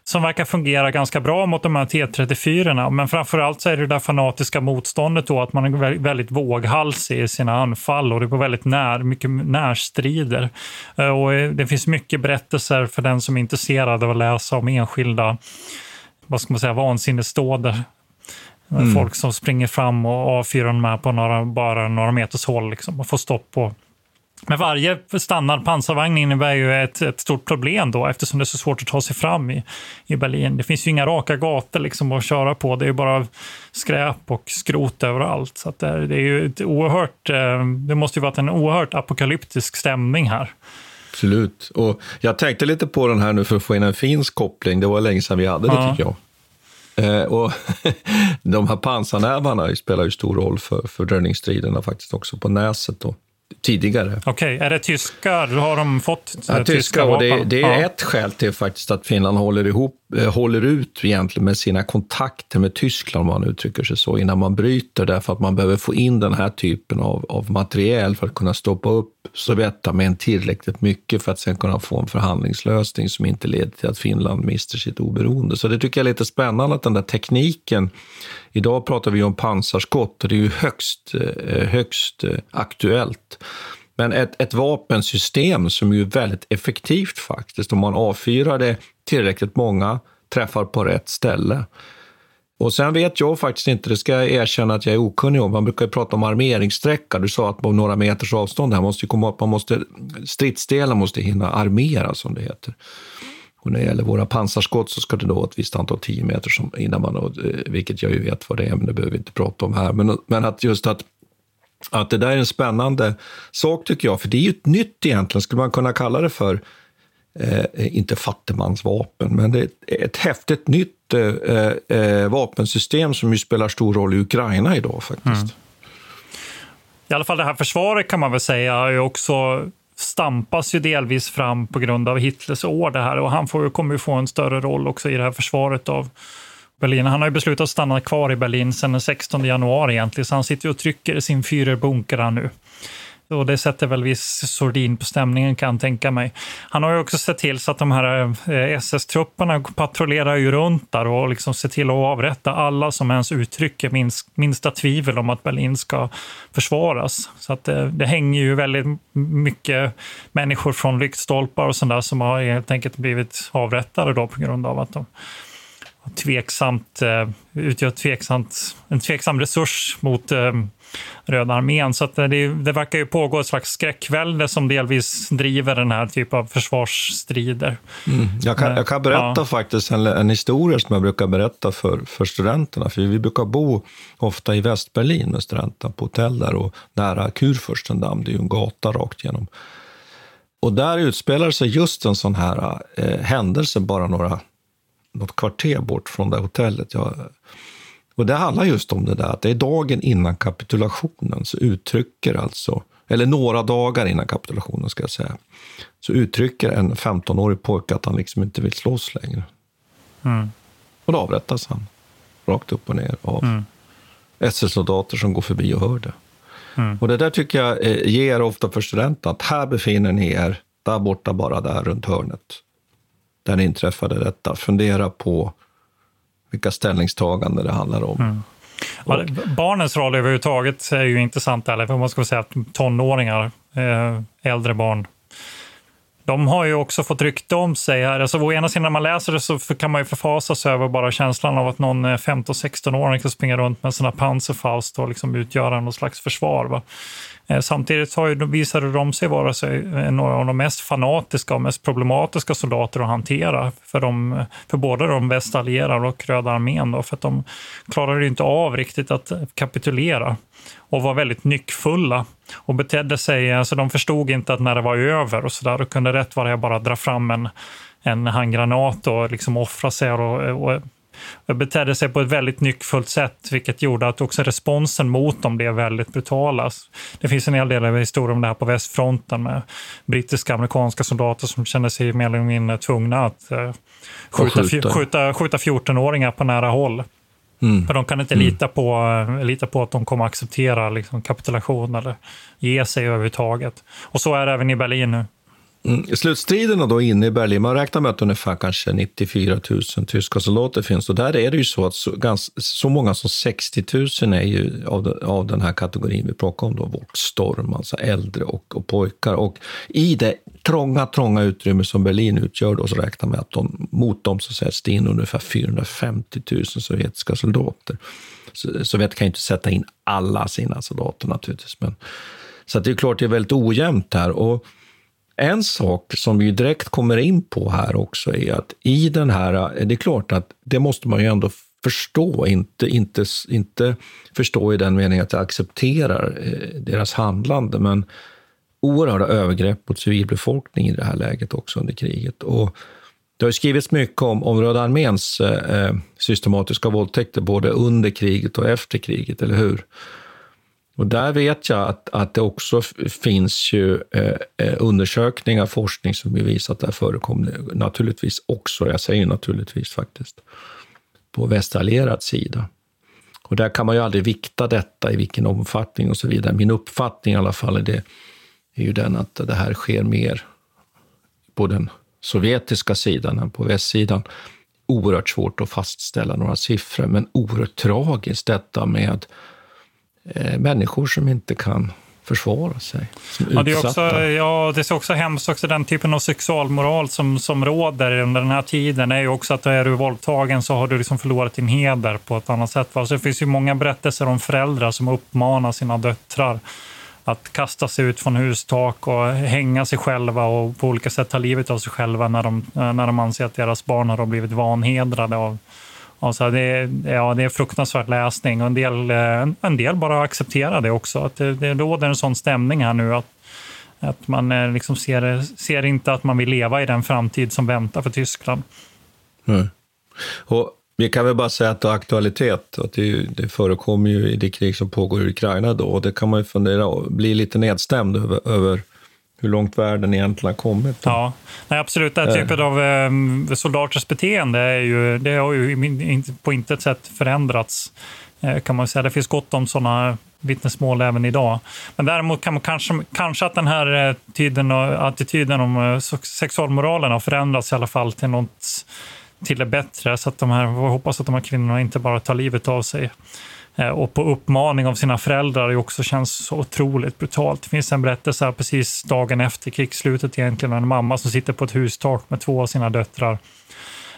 Speaker 1: som verkar fungera ganska bra mot de här T34. Men framförallt så är det det där fanatiska motståndet då att man är väldigt våghalsig i sina anfall och det går väldigt när, mycket närstrider. Och det finns mycket berättelser för den som är intresserad av att läsa om enskilda vad ska man säga, vansinnesdåder Mm. Folk som springer fram och avfyrar de här på några, bara några meters håll liksom, och får stopp på men varje stannad pansarvagn innebär ju ett, ett, stort problem då eftersom det är så svårt att ta sig fram i, i Berlin. Det finns ju inga raka gator liksom att köra på. Det är bara skräp och skrot överallt. Så det, det, är ju ett oerhört, eh, det måste ju varit en oerhört apokalyptisk stämning här.
Speaker 3: Absolut. Och jag tänkte lite på den här nu för att få in en finsk koppling. Det var länge sedan vi hade det ja. tycker jag. Eh, och de här pansarnävarna spelar ju stor roll för fördröjningsstriderna faktiskt också på Näset. Då tidigare.
Speaker 1: Okej, okay. är det tyskar? Har de fått
Speaker 3: ja, tyska, tyska
Speaker 1: och
Speaker 3: det, det är ja. ett skäl till faktiskt att Finland håller, ihop, eh, Eh, håller ut egentligen med sina kontakter med Tyskland, om man uttrycker sig så, innan man bryter, därför att man behöver få in den här typen av, av materiel för att kunna stoppa upp Sovjetarmén tillräckligt mycket för att sen kunna få en förhandlingslösning som inte leder till att Finland mister sitt oberoende. Så det tycker jag är lite spännande att den där tekniken Idag pratar vi om pansarskott och det är ju högst, eh, högst eh, aktuellt. Men ett, ett vapensystem som är väldigt effektivt faktiskt, om man avfyrar det tillräckligt många träffar på rätt ställe. Och sen vet jag faktiskt inte, det ska jag erkänna att jag är okunnig om. Man brukar ju prata om armeringssträcka. Du sa att på några meters avstånd här måste komma man måste, stridsdelen måste hinna armera som det heter. Och när det gäller våra pansarskott så ska det då ett visst antal 10 meter som, innan man, eh, vilket jag ju vet vad det är, men det behöver vi inte prata om här. Men, men att just att att det där är en spännande sak tycker jag, för det är ju ett nytt egentligen, skulle man kunna kalla det för, eh, inte fattigmansvapen, men det är ett, ett häftigt nytt eh, eh, vapensystem som ju spelar stor roll i Ukraina idag faktiskt. Mm.
Speaker 1: I alla fall det här försvaret kan man väl säga är också stampas ju delvis fram på grund av Hitlers år. Det här och han får, kommer ju få en större roll också i det här försvaret av Berlin. Han har ju beslutat att stanna kvar i Berlin sedan den 16 januari egentligen, så han sitter och trycker i sin Führerbunker nu. och det sätter väl viss sordin på stämningen kan jag tänka mig. Han har ju också sett till så att de här eh, SS-trupperna patrullerar ju runt där och liksom ser till att avrätta alla som ens uttrycker minst, minsta tvivel om att Berlin ska försvaras. Så att det, det hänger ju väldigt mycket människor från lyktstolpar och sånt där som har helt enkelt blivit avrättade då på grund av att de tveksamt, eh, utgör tveksamt, en tveksam resurs mot eh, Röda armén. Så det, det, verkar ju pågå ett slags skräckvälde som delvis driver den här typen av försvarsstrider.
Speaker 3: Mm. Jag, kan, jag kan berätta ja. faktiskt en, en, historia som jag brukar berätta för, för studenterna. För vi brukar bo ofta i Västberlin med studenterna på hotell där och nära Kurfürstendamm. Det är ju en gata rakt igenom. Och där utspelar sig just en sån här eh, händelse bara några något kvarter bort från det hotellet. Jag, och det handlar just om det där att det är dagen innan kapitulationen så uttrycker alltså, eller några dagar innan kapitulationen ska jag säga, så uttrycker en 15-årig pojke att han liksom inte vill slåss längre. Mm. Och då avrättas han, rakt upp och ner, av mm. SS-soldater som går förbi och hör det. Mm. Och det där tycker jag eh, ger ofta för studenterna, att här befinner ni er, där borta bara där runt hörnet där inträffade detta. Fundera på vilka ställningstaganden det handlar om. Mm.
Speaker 1: Ja, barnens roll överhuvudtaget är ju intressant. Eller för man ska säga att tonåringar, eh, äldre barn, de har ju också fått rykte om sig. Här. Alltså, å ena sidan när man läser det så kan man ju förfasa sig över bara känslan av att någon 15-16-åring kan springa runt med sina Panzerfaust och liksom utgöra någon slags försvar. Va? Eh, samtidigt har ju, visade de sig vara sig eh, några av de mest fanatiska och mest problematiska soldater att hantera för, de, för både de västallierade och Röda armén. Då, för att de klarade inte av riktigt att kapitulera och var väldigt nyckfulla och betedde sig, alltså de förstod inte att när det var över och sådär, då kunde rätt vara det bara dra fram en, en handgranat och liksom offra sig och, och betedde sig på ett väldigt nyckfullt sätt, vilket gjorde att också responsen mot dem blev väldigt brutala. Det finns en hel del historier om det här på västfronten med brittiska amerikanska soldater som kände sig mer eller mindre tvungna att uh, skjuta, skjuta, skjuta 14-åringar på nära håll. Mm. För de kan inte mm. lita, på, lita på att de kommer acceptera liksom, kapitulation eller ge sig överhuvudtaget. Och så är det även i Berlin nu.
Speaker 3: Mm. Slutstriderna då inne i Berlin, man räknar med att ungefär kanske 94 000 tyska soldater finns. Och där är det ju så att så, ganska, så många som 60 000 är ju av, de, av den här kategorin vi pratar om, då, Volksstorm, alltså äldre och, och pojkar. Och i det trånga, trånga utrymme som Berlin utgör då, så räknar man med att de, mot dem så sätts det in ungefär 450 000 sovjetiska soldater. Så, Sovjet kan ju inte sätta in alla sina soldater naturligtvis. Men, så det är klart det är väldigt ojämnt här. Och en sak som vi direkt kommer in på här också är att i den här, det är klart att det måste man ju ändå förstå, inte, inte, inte förstå i den meningen att jag accepterar eh, deras handlande, men oerhörda övergrepp mot civilbefolkningen i det här läget också under kriget. Och det har skrivits mycket om, om Röda arméns eh, systematiska våldtäkter både under kriget och efter kriget, eller hur? Och där vet jag att, att det också finns ju eh, eh, undersökningar, forskning som bevisar att det förekommer naturligtvis också, jag säger naturligtvis faktiskt, på västallierad sida. Och där kan man ju aldrig vikta detta i vilken omfattning och så vidare. Min uppfattning i alla fall är, det, är ju den att det här sker mer på den sovjetiska sidan än på västsidan. Oerhört svårt att fastställa några siffror, men oerhört tragiskt detta med människor som inte kan försvara sig.
Speaker 1: Ja, det är också, ja, det är också hemskt också den typen av sexualmoral som, som råder under den här tiden är ju också att är du våldtagen så har du liksom förlorat din heder på ett annat sätt. Så det finns ju många berättelser om föräldrar som uppmanar sina döttrar att kasta sig ut från hustak och hänga sig själva och på olika sätt ta livet av sig själva när de, när de anser att deras barn har blivit vanhedrade av, Alltså det, ja, det är fruktansvärt läsning och en del, eh, en del bara accepterar det också. Att det, det råder en sån stämning här nu att, att man eh, liksom ser, ser inte att man vill leva i den framtid som väntar för Tyskland.
Speaker 3: Mm. Och vi kan väl bara säga att det har aktualitet. Att det, det förekommer ju i det krig som pågår i Ukraina då. Och det kan man ju fundera och bli lite nedstämd över, över hur långt världen egentligen har kommit.
Speaker 1: Ja, Nej, absolut. Den typen av eh, soldaters beteende är ju, det har ju på intet sätt förändrats Eh, kan man säga. Det finns gott om sådana vittnesmål även idag. Men däremot kan man kanske, kanske att den här tiden och attityden om sexualmoralen har förändrats i alla fall till något till det bättre. Så att de här, jag hoppas att de här kvinnorna inte bara tar livet av sig. Eh, och på uppmaning av sina föräldrar det också känns så otroligt brutalt. Det finns en berättelse här precis dagen efter krigsslutet egentligen, en mamma som sitter på ett hustak med två av sina döttrar.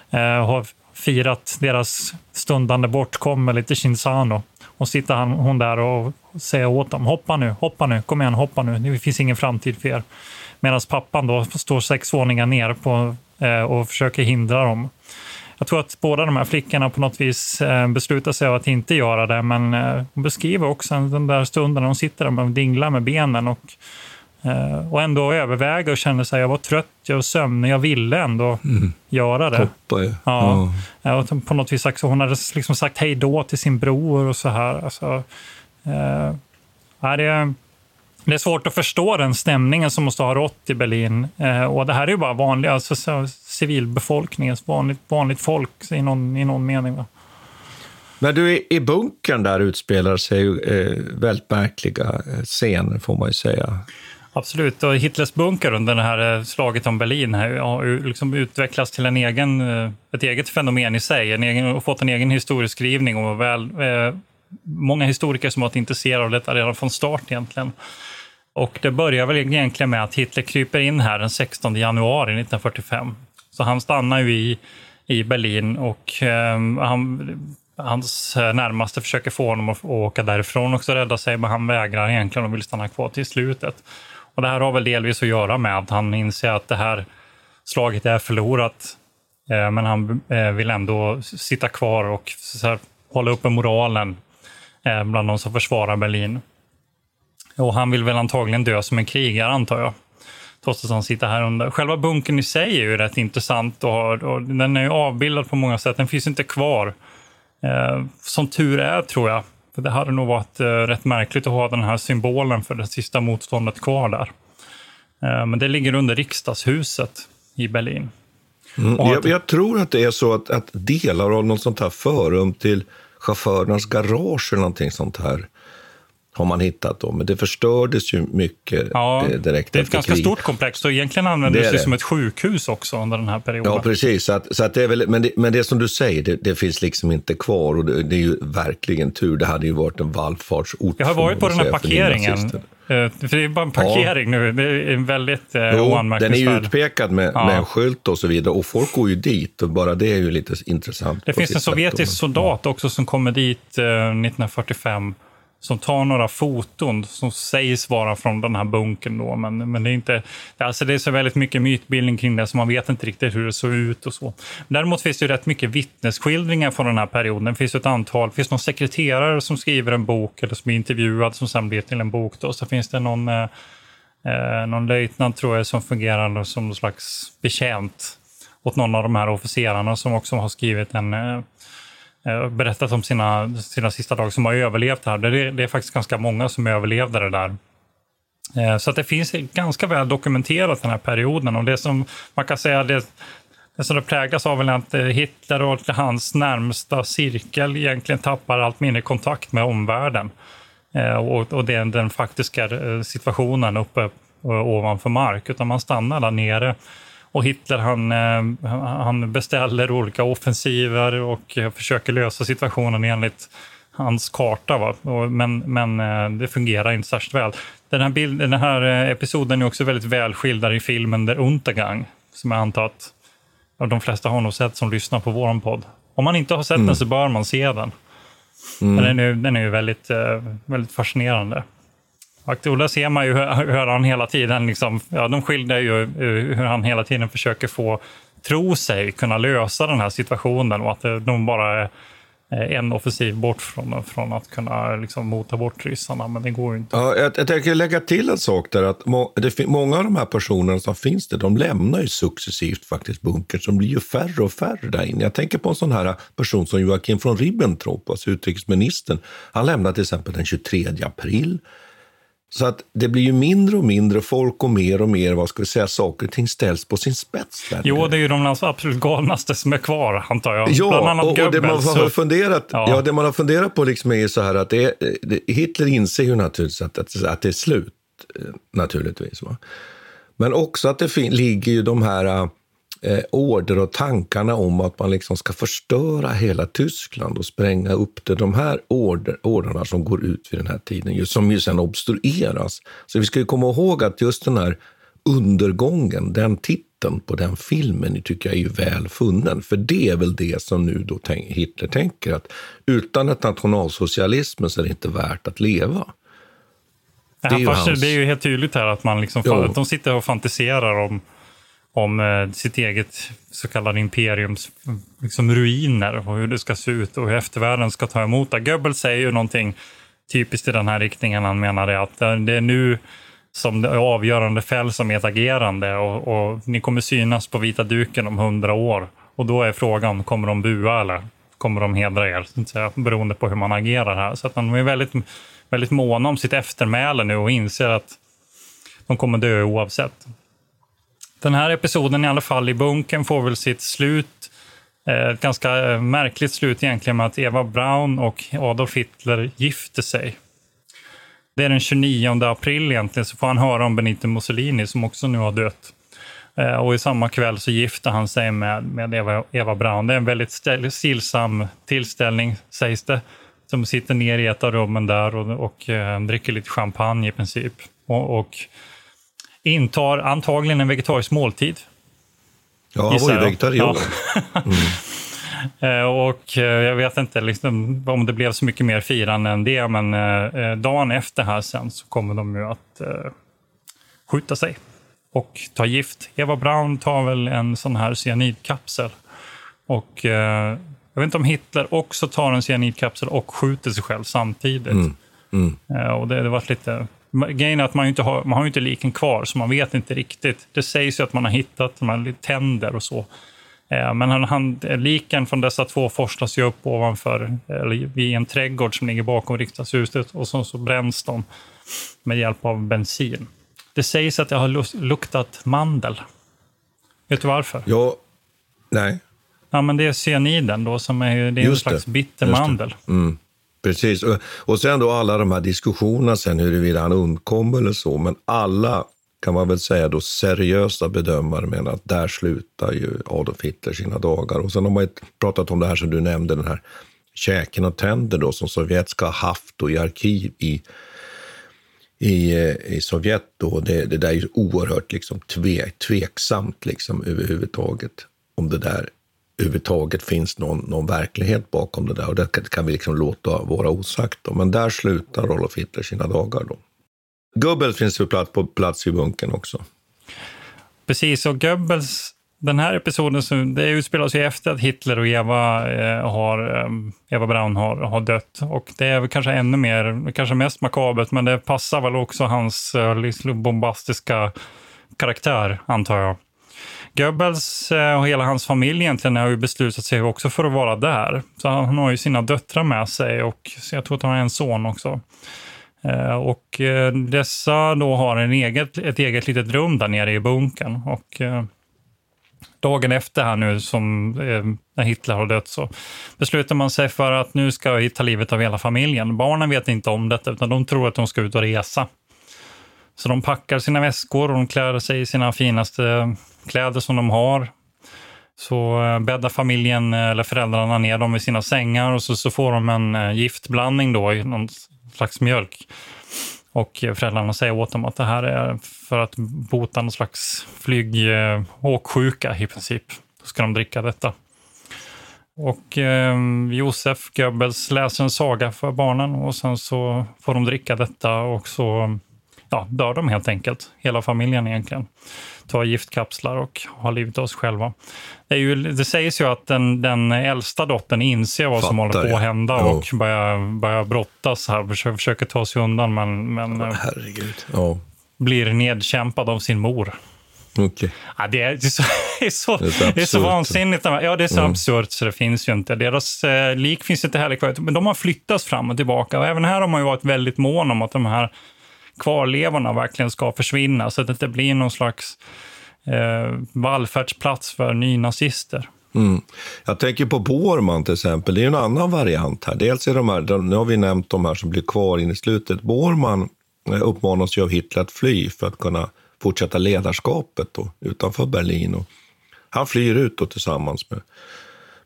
Speaker 1: Eh, har firat deras stundande bortgång lite Shinzano. Och sitter han, hon där och säger åt dem, hoppa nu, hoppa nu, kom igen, hoppa nu, det finns ingen framtid för er. Medan pappan då står sex våningar ner på, eh, och försöker hindra dem. Jag tror att båda de här flickorna på något vis eh, beslutar sig att inte göra det, men eh, hon beskriver också den där stunden när hon sitter där och dinglar med benen och Uh, och ändå överväga och känna sig jag var trött, jag var sömnig, jag ville ändå mm. göra det.
Speaker 3: Hoppa ju.
Speaker 1: Ja. ja. Och på något vis sagt, hon hade liksom sagt hej då till sin bror och så här. Alltså, ja, det, det är svårt att förstå den stämningen som måste ha rått i Berlin. Och det här är ju bara vanliga, alltså, civilbefolkningen, vanligt, vanligt folk i någon, i någon mening. Va?
Speaker 3: Men du, i bunkern där utspelar sig eh, väldigt märkliga scener, får man ju säga.
Speaker 1: Absolut, och Hitlers bunker under det här eh, slaget om Berlin har liksom utvecklats till en egen, eh, ett eget fenomen i sig, en egen, och fått en egen historieskrivning och väl, eh, många historiker som varit intresserade av detta redan från start egentligen. Och det börjar väl egentligen med att Hitler kryper in här den 16 januari 1945. Så han stannar ju i, i Berlin och eh, han, hans eh, närmaste försöker få honom att åka därifrån också rädda sig, men han vägrar egentligen och vill stanna kvar till slutet. Och det här har väl delvis att göra med att han inser att det här slaget är förlorat. Eh, men han eh, vill ändå sitta kvar och här, hålla uppe moralen eh, bland de som försvarar Berlin. Och han vill väl antagligen dö som en krigare, antar jag. Trots att han sitter här under. Själva bunkern i sig är ju rätt intressant och, har, och den är avbildad på många sätt. Den finns inte kvar. som tur är, tror jag, för det hade nog varit eh, rätt märkligt att ha den här symbolen för det sista motståndet kvar där. Eh, men det ligger under riksdagshuset i Berlin.
Speaker 3: Mm, jag, jag, tror att det är så att, att delar av något sånt här förum till chaufförernas garage eller någonting sånt här har man hittat då, men det förstördes ju mycket ja, eh, direkt
Speaker 1: Det är ett ganska krig. stort komplex och egentligen användes det, det som ett sjukhus också under den här perioden.
Speaker 3: Ja, precis. Så att, så att det är väl, men, det, men det som du säger, det, det finns liksom inte kvar och det, det, är ju verkligen tur. Det hade ju varit en vallfartsort.
Speaker 1: Jag har varit på den här parkeringen. Eh, för det är bara en parkering ja. nu. Det är en väldigt eh, jo,
Speaker 3: Den är ju utpekad med, ja. med en skylt och så vidare och folk går ju dit och bara det är ju lite intressant.
Speaker 1: Det finns en sovjetisk soldat också som kommer dit eh, 1945 som tar några foton som sägs vara från den här bunkern. Då, men, men det, är inte, alltså det är så väldigt mycket mytbildning kring det, så man vet inte riktigt hur det såg ut. och så. Däremot finns det rätt mycket vittnesskildringar från den här perioden. Det finns ett antal, det finns någon sekreterare som skriver en bok, eller som är intervjuad, som sen blir till en bok. Då. Så finns det någon, eh, eh någon löjtnant, tror jag, som fungerar som någon slags betjänt åt någon av de här officerarna som också har skrivit en eh, Eh, berättat om sina, sina sista dagar som har överlevt här. Det är, det är faktiskt ganska många som överlevde det där. Eh, så att det finns ganska väl dokumenterat den här perioden. Och det som man kan säga det, det som det präglas av är att eh, Hitler och hans närmsta cirkel egentligen tappar allt mindre kontakt med omvärlden. Eh, och, och det är den faktiska eh, situationen uppe ovanför mark, utan man stannar där nere och Hitler han, eh, han beställer olika offensiver och försöker lösa situationen enligt hans karta. Va? Men, men eh, det fungerar inte särskilt väl. Den här, bild, den här eh, episoden är också väldigt väl skildrad i filmen Der Untergang, som jag antar att de flesta har nog sett som lyssnar på vår podd. Om man inte har sett mm. den så bör man se den. Mm. Den, är, den är ju väldigt, väldigt fascinerande. Och där ser man ju hur, han hela tiden, liksom, ja, de skildrar ju eh, hur han hela tiden försöker få tro sig kunna lösa den här situationen och att eh, de bara är eh, en offensiv bort från, från att kunna liksom mota bort ryssarna, men det går ju inte.
Speaker 3: Ja, jag, jag tänker lägga till en sak där, att må, det, många av de här personerna som finns där, de lämnar ju successivt faktiskt bunkern, som blir ju färre och färre där inne. Jag tänker på en sån här person som Joakim von Ribbentrop, alltså utrikesministern. Han lämnade till exempel den 23 april. Så att det blir ju mindre och mindre folk och mer och mer, vad ska vi säga, saker och ting ställs på sin spets. Där.
Speaker 1: Jo, det är ju de absolut galnaste som är kvar, antar jag.
Speaker 3: Ja, Bland annat och, och det, man har funderat, ja. ja. det man har funderat på liksom är så här att det det, Hitler inser ju naturligtvis att, att, att det är slut, eh, naturligtvis. Va? Men också att det ligger ju de här eh, order och tankarna om att man liksom ska förstöra hela Tyskland och spränga upp det. De här order, orderna som går ut vid den här tiden, just, som ju sen obstrueras. Så vi ska komma ihåg att just den här undergången, den titeln på den filmen tycker jag är ju väl funnen. För det är väl det som nu då Hitler tänker, att utan ett nationalsocialismen så är det inte värt att leva.
Speaker 1: Det är, ju, hans... det är ju helt tydligt här att man liksom, att de sitter och fantiserar om om eh, sitt eget så kallade imperiums liksom, ruiner och hur det ska se ut och hur eftervärlden ska ta emot det. Goebbels säger ju någonting typiskt i den här riktningen. Han menar att eh, det är nu som det avgörande fäll som ert agerande och, och, ni kommer synas på vita duken om hundra år. Och då är frågan, kommer de bua eller kommer de hedra er? beroende på hur man agerar här. Så att de är väldigt, väldigt måna om sitt eftermäle nu och inser att de kommer dö oavsett. Den här episoden i alla fall i bunken får väl sitt slut. Eh, ett ganska eh, märkligt slut egentligen med att Eva Braun och Adolf Hitler gifter sig. Det är den 29 april egentligen, så får han höra om Benito Mussolini som också nu har dött. Eh, och i samma kväll så gifter han sig med, med Eva, Eva Braun. Det är en väldigt stillsam tillställning, sägs det. Som sitter ner i ett av rummen där och, och och dricker lite champagne i princip. Och, och intar antagligen en vegetarisk måltid.
Speaker 3: Ja, han var ju vegetarian. Ja. Mm.
Speaker 1: Eh, och eh, jag vet inte liksom, om det blev så mycket mer firande än det, men eh, dagen efter här sen så kommer de ju att eh, skjuta sig och ta gift. Eva Braun tar väl en sån här cyanidkapsel. Och eh, jag vet inte om Hitler också tar en cyanidkapsel och skjuter sig själv samtidigt. Mm. Mm. Och det, det var lite Grejen är att man inte har, man har inte liken kvar, så man vet inte riktigt. Det sägs ju att man har hittat de här tänder och så. Eh, men han, han, liken från dessa två forslas ju upp ovanför, eller vid en trädgård som ligger bakom riksdagshuset och så, så bränns de med hjälp av bensin. Det sägs att det har luktat mandel. Vet du varför?
Speaker 3: Ja, nej.
Speaker 1: Ja, men det är cyaniden då, som är, det är en slags bitter mandel.
Speaker 3: Mm. Precis, och, och sen då alla de här diskussionerna sen huruvida han undkom eller så, men alla kan man väl säga då seriösa bedömare menar att där slutar ju Adolf Hitler sina dagar. Och sen har man pratat om det här som du nämnde, den här käken och tänder då som Sovjet ska ha haft då i arkiv i, i, eh, i Sovjet. Då. Det, det där är ju oerhört liksom tve, tveksamt liksom överhuvudtaget om det där överhuvudtaget finns någon, någon verklighet bakom det där. Och det kan vi liksom låta vara osagt. Då. Men där slutar Rolf Hitler sina dagar. Då. Goebbels finns på plats, på plats i bunkern också.
Speaker 1: Precis, och Goebbels, den här episoden, som, det utspelar sig efter att Hitler och Eva, eh, har, eh, Eva Braun har, har dött. Och det är väl kanske ännu mer, kanske mest makabert, men det passar väl också hans eh, liksom bombastiska karaktär, antar jag. Goebbels eh, och hela hans familj egentligen har ju beslutat sig också för att vara där. Så han har ju sina döttrar med sig och jag tror att han har en son också. Eh, och eh, dessa då har en eget, ett eget litet rum där nere i bunkern. Och dagen efter här nu, som när Hitler har dött, så beslutar man sig för att nu ska vi ta livet av hela familjen. Barnen vet inte om detta, utan de tror att de ska ut och resa. Så de packar sina väskor och de klär sig i sina finaste kläder som de har. Så eh, bäddar familjen eh, eller föräldrarna ner dem i sina sängar och så, så får de en eh, giftblandning då i någon slags mjölk. Och föräldrarna säger åt dem att det här är för att bota någon slags flygåksjuka i princip. Då ska de dricka detta. Och eh, Josef Goebbels läser en saga för barnen och sen så får de dricka detta och så ja, dör de helt enkelt. Hela familjen egentligen. Tar giftkapslar och har livet av sig själva. Det, ju, det sägs ju att den, den äldsta dottern inser vad Fattar, som håller på att hända ja. och börjar, börjar brottas här. Försöker, försöker ta sig undan men, men
Speaker 3: oh, ja.
Speaker 1: blir nedkämpad av sin mor.
Speaker 3: Okay.
Speaker 1: Ja, det, är, det, är så, det, är så, det, är det är så vansinnigt. Ja, det är så mm. absurt så det finns ju inte. Deras eh, lik finns inte heller kvar. Men de har flyttats fram och tillbaka. Och även här har man ju varit väldigt mån om att de här kvarlevorna verkligen ska försvinna så att det inte blir någon slags eh, vallfärdsplats för nynazister.
Speaker 3: Mm. Jag tänker på Borman till exempel, det är en annan variant här. Dels är de här, nu har vi nämnt de här som blir kvar in i slutet. Borman eh, uppmanas ju av Hitler att fly för att kunna fortsätta ledarskapet då, utanför Berlin. Och han flyr ut då tillsammans med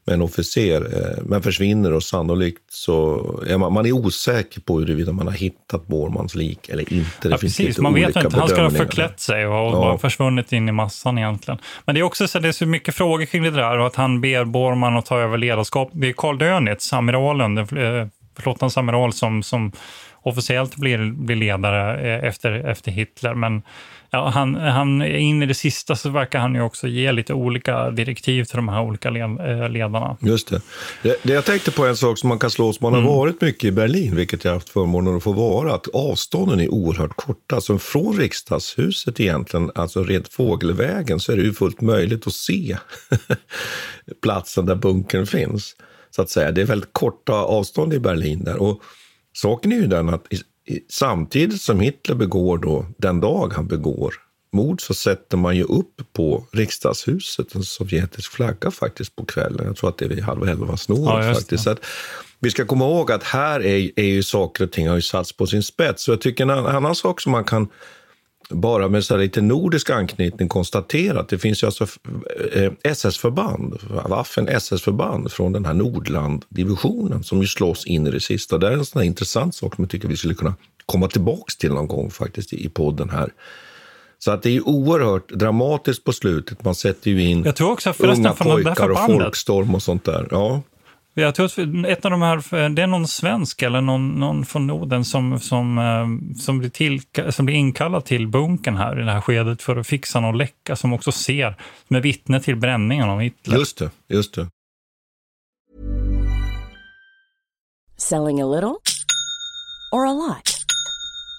Speaker 3: med en officer, eh, men försvinner och sannolikt så är man, man är osäker på huruvida man har hittat Bormans lik eller inte. Det
Speaker 1: ja, precis, man vet inte. Han ska ha förklätt sig och ja. bara försvunnit in i massan egentligen. Men det är också så, det är så mycket frågor kring det där och att han ber Borman att ta över ledarskap. Det är Karl Dönitz, amiralen, eh, flottans amiral som, som officiellt blir, blir ledare eh, efter, efter Hitler. Men ja, han, han, in i det sista så verkar han ju också ge lite olika direktiv till de här olika eh, ledarna.
Speaker 3: Just det. det. det jag tänkte på en sak som man kan slå som man mm. har varit mycket i Berlin, vilket jag har haft förmånen att få vara, att avstånden är oerhört korta. Alltså från riksdagshuset egentligen, alltså rent fågelvägen, så är det ju fullt möjligt att se platsen där bunkern finns. Så att säga. Det är väldigt korta avstånd i Berlin där. Och saken är ju den att samtidigt som Hitler begår då, den dag han begår mord så sätter man ju upp på riksdagshuset en sovjetisk flagga faktiskt på kvällen. Jag tror att det är vid halv elva snåret ja, faktiskt. Så vi ska komma ihåg att här är, är ju saker och ting har ju satts på sin spets. Så jag tycker en annan sak som man kan bara med så lite nordisk anknytning konstatera att det finns ju alltså eh, SS-förband, Waffen SS-förband från den här Nordland-divisionen som ju slås in i det sista. Det är en sån intressant sak som jag tycker vi skulle kunna komma tillbaks till någon gång faktiskt i podden här. Så att det är oerhört dramatiskt på slutet. Man sätter ju in
Speaker 1: jag tror också
Speaker 3: unga pojkar och folkstorm och sånt där. Ja.
Speaker 1: Jag tror att ett av de här, det är någon svensk eller någon, någon från Norden som, som, eh, som, blir till, som blir inkallad till bunkern här i det här skedet för att fixa någon läcka som också ser, som är vittne till bränningen av Hitler.
Speaker 3: Just det, just det.
Speaker 6: Selling a little or a lot?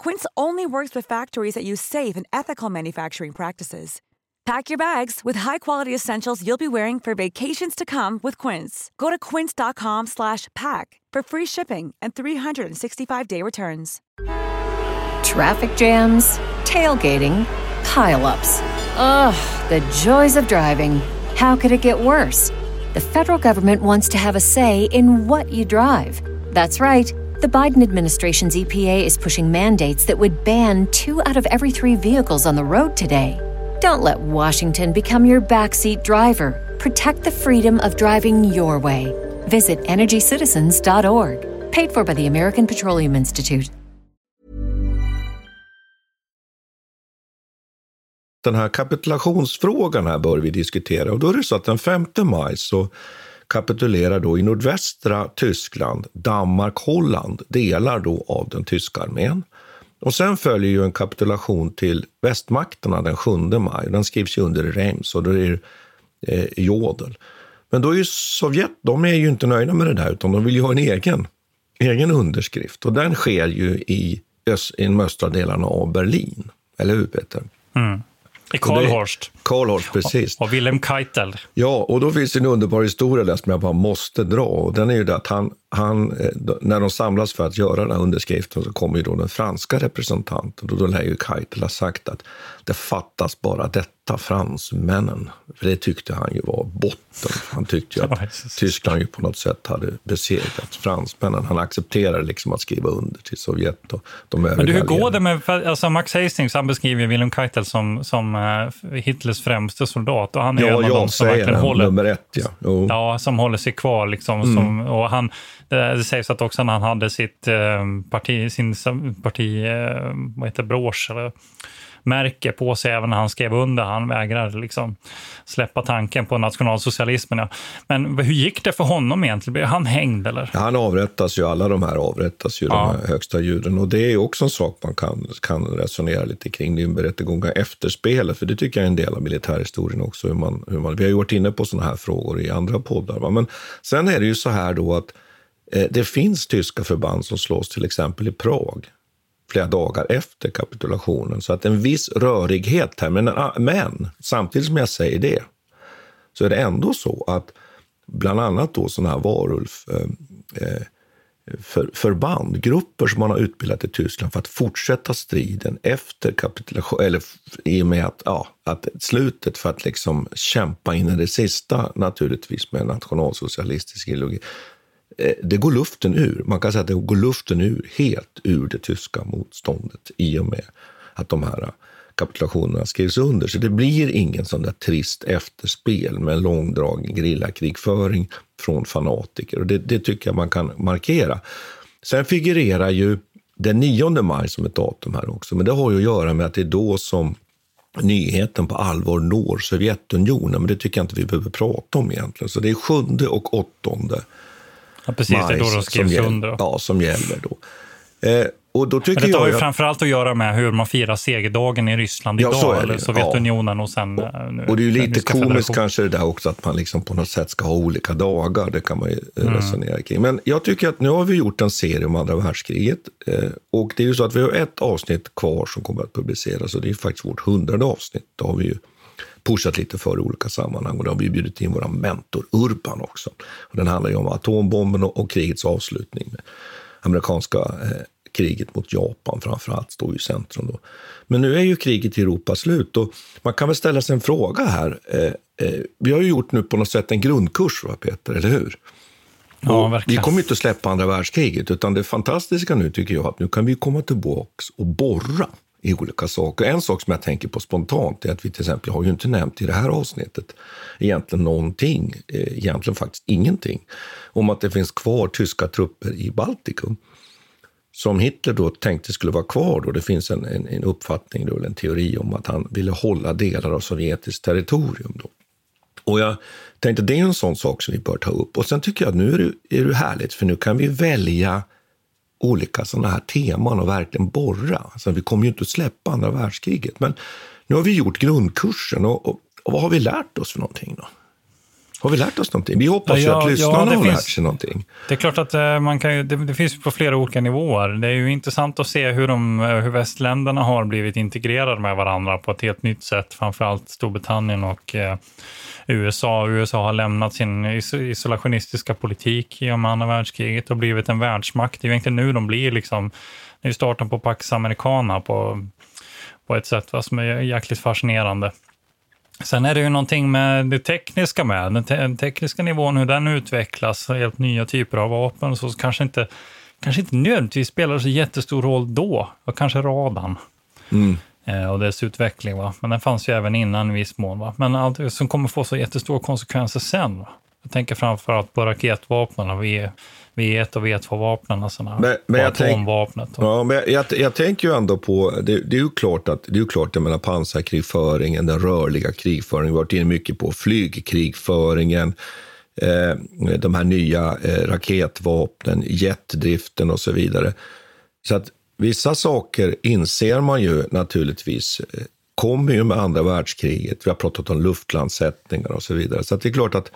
Speaker 7: Quince only works with factories that use safe and ethical manufacturing practices. Pack your bags with high-quality essentials you'll be wearing for vacations to come with Quince. Go to quince.com/pack for free shipping and 365-day returns.
Speaker 8: Traffic jams, tailgating, pile-ups. Ugh, the joys of driving. How could it get worse? The federal government wants to have a say in what you drive. That's right. The Biden administration's EPA is pushing mandates that would ban two out of every three vehicles on the road today. Don't let Washington become your backseat driver. Protect the freedom of driving your way. Visit EnergyCitizens.org. Paid for by the American Petroleum Institute.
Speaker 3: Den här kapitulationsfrågan här bör vi diskutera och då är det så att den 5 maj så kapitulerar då i nordvästra Tyskland, Danmark, Holland, delar då av den tyska armén. Och sen följer ju en kapitulation till västmakterna den 7 maj. Den skrivs ju under i Reims och då är det eh, Jodel. Men då är ju Sovjet, de är ju inte nöjda med det där utan de vill ju ha en egen, egen underskrift och den sker ju i, öst, i de östra delarna av Berlin. Eller hur Peter?
Speaker 1: Mm. Karlhorst.
Speaker 3: Karlhorst, precis.
Speaker 1: Och, och Wilhelm Keitel.
Speaker 3: Ja, och då finns det en underbar historia där som jag bara måste dra. Och den är ju det att han, han, eh, när de samlas för att göra den här underskriften så kommer ju då den franska representanten och då lär ju Keitel ha sagt att det fattas bara detta. fransmännen. För det tyckte han ju var botten. Han tyckte ju att Tyskland ju på något sätt hade besegrat fransmännen. Han accepterade liksom att skriva under till Sovjet och de
Speaker 1: Men du, hur går det med, alltså Max Hastings, han beskriver Wilhelm Keitel som, som uh, Hitlers främste soldat och han är
Speaker 3: ja,
Speaker 1: en av dem som verkligen
Speaker 3: han,
Speaker 1: håller,
Speaker 3: nummer ett, ja.
Speaker 1: Ja, som håller sig kvar liksom. Mm. Som, och han, det, det sägs att också när han hade sitt uh, parti, sin parti, uh, vad heter brosch, eller märke på sig även när han skrev under. Han vägrade liksom släppa tanken på nationalsocialismen. Ja. Men hur gick det för honom egentligen? Blev han hängd eller?
Speaker 3: Han avrättas ju, alla de här avrättas ju, ja. de här högsta juden. Och det är också en sak man kan, kan resonera lite kring. Det är en berättegång efter spelet, för det tycker jag är en del av militärhistorien också. Hur man, hur man, vi har ju varit inne på sådana här frågor i andra poddar. Va? Men sen är det ju så här då att eh, det finns tyska förband som slås till exempel i Prag flera dagar efter kapitulationen. Så att en viss rörighet här. Men, ah, men samtidigt som jag säger det så är det ändå så att bland annat då sådana här varulf eh, eh, för, förband, grupper som man har utbildat i Tyskland för att fortsätta striden efter kapitulation, eller i och med att, ja, att slutet för att liksom kämpa in i det sista naturligtvis med nationalsocialistisk ideologi. Eh, det går luften ur. Man kan säga att det går luften ur, helt ur det tyska motståndet i och med att de här eh, kapitulationerna skrivs under. Så det blir ingen sån där trist efterspel med en långdragen grillakrigföring från fanatiker. Och det, det, tycker jag man kan markera. Sen figurerar ju den 9 maj som ett datum här också, men det har ju att göra med att det är då som nyheten på allvar når Sovjetunionen, men det tycker jag inte vi behöver prata om egentligen. Så det är 7 och 8.
Speaker 1: Ja, precis, det är då de skrivs under.
Speaker 3: Ja, som gäller då. Eh, och då tycker
Speaker 1: Men det har
Speaker 3: ju
Speaker 1: att... framförallt att göra med hur man firar segerdagen i Ryssland
Speaker 3: ja,
Speaker 1: idag, eller Sovjetunionen ja. och sen...
Speaker 3: Och, eh, nu, och det är ju lite komiskt kanske det där också, att man liksom på något sätt ska ha olika dagar. Det kan man ju eh, mm. resonera kring. Men jag tycker att nu har vi gjort en serie om andra världskriget. Eh, och det är ju så att vi har ett avsnitt kvar som kommer att publiceras och det är faktiskt vårt hundrade avsnitt. Då har vi ju pushat lite för i olika sammanhang och då har vi bjudit in vår mentor Urban också. Och den handlar ju om atombomben och, krigets avslutning. Med amerikanska eh, kriget mot Japan framför allt står i centrum. Då. Men nu är ju kriget i Europa slut och man kan väl ställa sig en fråga här. Eh, eh, vi har ju gjort nu på något sätt en grundkurs, va, Peter, eller hur?
Speaker 1: Ja, verkligen.
Speaker 3: Vi kommer inte att släppa andra världskriget, utan det fantastiska nu tycker jag att nu kan vi komma tillbaka och borra i olika saker. En sak som jag tänker på spontant är att vi till exempel har ju inte nämnt i det här avsnittet egentligen någonting, eh, egentligen faktiskt ingenting, om att det finns kvar tyska trupper i Baltikum som Hitler då tänkte skulle vara kvar. Då. Det finns en, en, en uppfattning, då, en teori om att han ville hålla delar av sovjetiskt territorium. Då. Och jag tänkte det är en sån sak som vi bör ta upp. Och sen tycker jag att nu är det, är det härligt, för nu kan vi välja olika sådana här teman och verkligen borra. Alltså, vi kommer ju inte att släppa andra världskriget, men nu har vi gjort grundkursen och, och, och vad har vi lärt oss för någonting då? Har vi lärt oss någonting? Vi hoppas ja, ju att lyssnarna ja, har finns, lärt sig någonting.
Speaker 1: Det är klart att eh, man kan det, det, finns på flera olika nivåer. Det är ju intressant att se hur, de, eh, hur västländerna har blivit integrerade med varandra på ett helt nytt sätt. Framförallt Storbritannien och eh, USA. USA har lämnat sin isolationistiska politik i och med andra världskriget och blivit en världsmakt. Det är ju egentligen nu de blir liksom, det är starten på Pax Americana på, på ett sätt va, som är jäkligt fascinerande. Sen är det ju någonting med det tekniska med, den, te den tekniska nivån, hur den utvecklas, helt nya typer av vapen, så kanske inte, kanske inte nödvändigtvis spelar så jättestor roll då, och kanske radarn. Mm. Eh, och dess utveckling. Va? Men den fanns ju även innan i viss mån. Va? Men allt som kommer få så jättestora konsekvenser sen. Va? Jag tänker framförallt på raketvapnen, v, V1 och V2-vapnen och sådana men, men atomvapnet.
Speaker 3: Tänk, ja, men jag, jag, tänker ju ändå på, det, det, är ju klart att det är ju klart, jag menar pansarkrigföringen, den rörliga krigföringen, vi har varit inne mycket på flygkrigföringen, eh, de här nya eh, raketvapnen, jetdriften och så vidare. Så att Vissa saker inser man ju naturligtvis eh, kommer ju med andra världskriget. Vi har pratat om luftlandsättningar och så vidare. Så det är klart att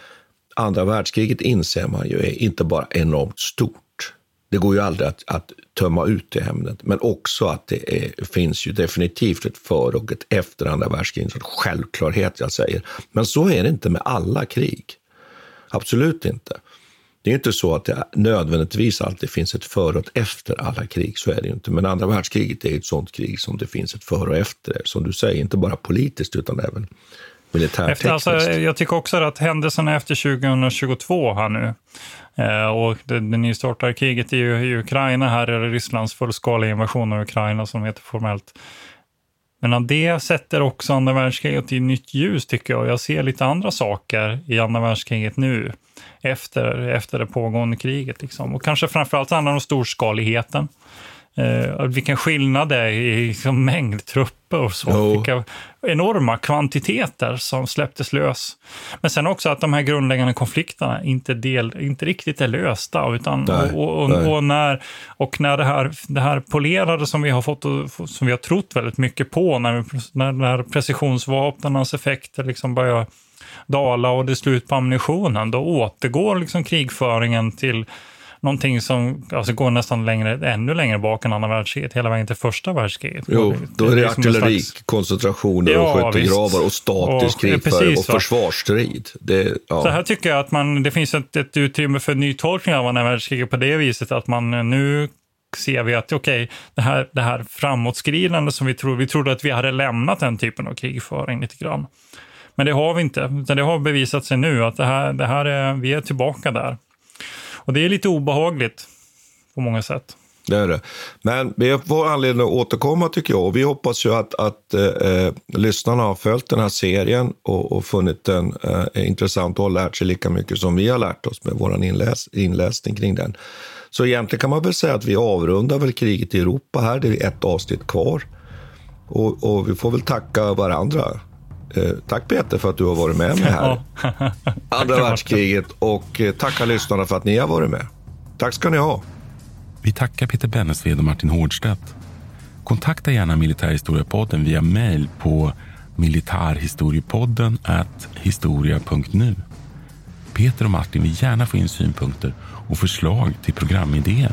Speaker 3: andra världskriget inser man ju är inte bara enormt stort. Det går ju aldrig att, att tömma ut det ämnet, men också att det är, finns ju definitivt ett före och ett efter andra världskriget. En självklarhet jag säger. Men så är det inte med alla krig. Absolut inte. Det är inte så att det nödvändigtvis alltid finns ett före och ett efter alla krig, så är det ju inte. Men andra världskriget är ett sånt krig som det finns ett före och efter, som du säger, inte bara politiskt utan även militärtekniskt. Alltså,
Speaker 1: jag tycker också att händelserna efter 2022 här nu, eh, och det, det nystartade kriget i, i Ukraina, här är det Rysslands fullskaliga invasion av Ukraina som heter formellt. Men det sätter också andra världskriget i nytt ljus tycker jag. Jag ser lite andra saker i andra världskriget nu efter, efter det pågående kriget. Liksom. Och kanske framförallt handlar det om storskaligheten. Eh, vilken skillnad det är i liksom, mängd trupper och så. Jo. Vilka enorma kvantiteter som släpptes lös. Men sen också att de här grundläggande konflikterna inte, del, inte riktigt är lösta. Utan, nej, och, och, och, när, och när det här, det här polerade som vi har fått som vi har trott väldigt mycket på, när, när, när precisionsvapnens effekter liksom börjar dala och det är slut på ammunitionen, då återgår liksom krigföringen till någonting som alltså, går nästan längre, ännu längre bak än andra världskriget, hela vägen till första världskriget.
Speaker 3: Jo, då är det, det artillerikoncentrationer ja, och skyttegravar och statisk krigföring och, och försvarsstrid. Det,
Speaker 1: ja. Så här tycker jag att man, det finns ett, ett utrymme för nytolkning av andra världskriget på det viset att man nu ser vi att okej, okay, det, här, det här framåtskridande som vi tror, vi trodde att vi hade lämnat den typen av krigföring lite grann. Men det har vi inte, utan det har bevisat sig nu att det här, det här är, vi är tillbaka där. Och det är lite obehagligt på många sätt.
Speaker 3: Det är det. Men vi får anledning att återkomma tycker jag. Och vi hoppas ju att, att eh, eh lyssnarna har följt den här serien och, och funnit den eh, intressant och har lärt sig lika mycket som vi har lärt oss med vår inläs, inläsning kring den. Så egentligen kan man väl säga att vi avrundar väl kriget i Europa här. Det är ett avsnitt kvar. Och, och vi får väl tacka varandra Eh, tack Peter för att du har varit med mig här. Andra världskriget och eh, tacka lyssnarna för att ni har varit med. Tack ska ni ha.
Speaker 2: Vi tackar Peter Bennesved och Martin Hårdstedt. Kontakta gärna Militärhistoriepodden via mejl på militarhistoriepodden historia.nu. Peter och Martin vill gärna få in synpunkter och förslag till programidéer.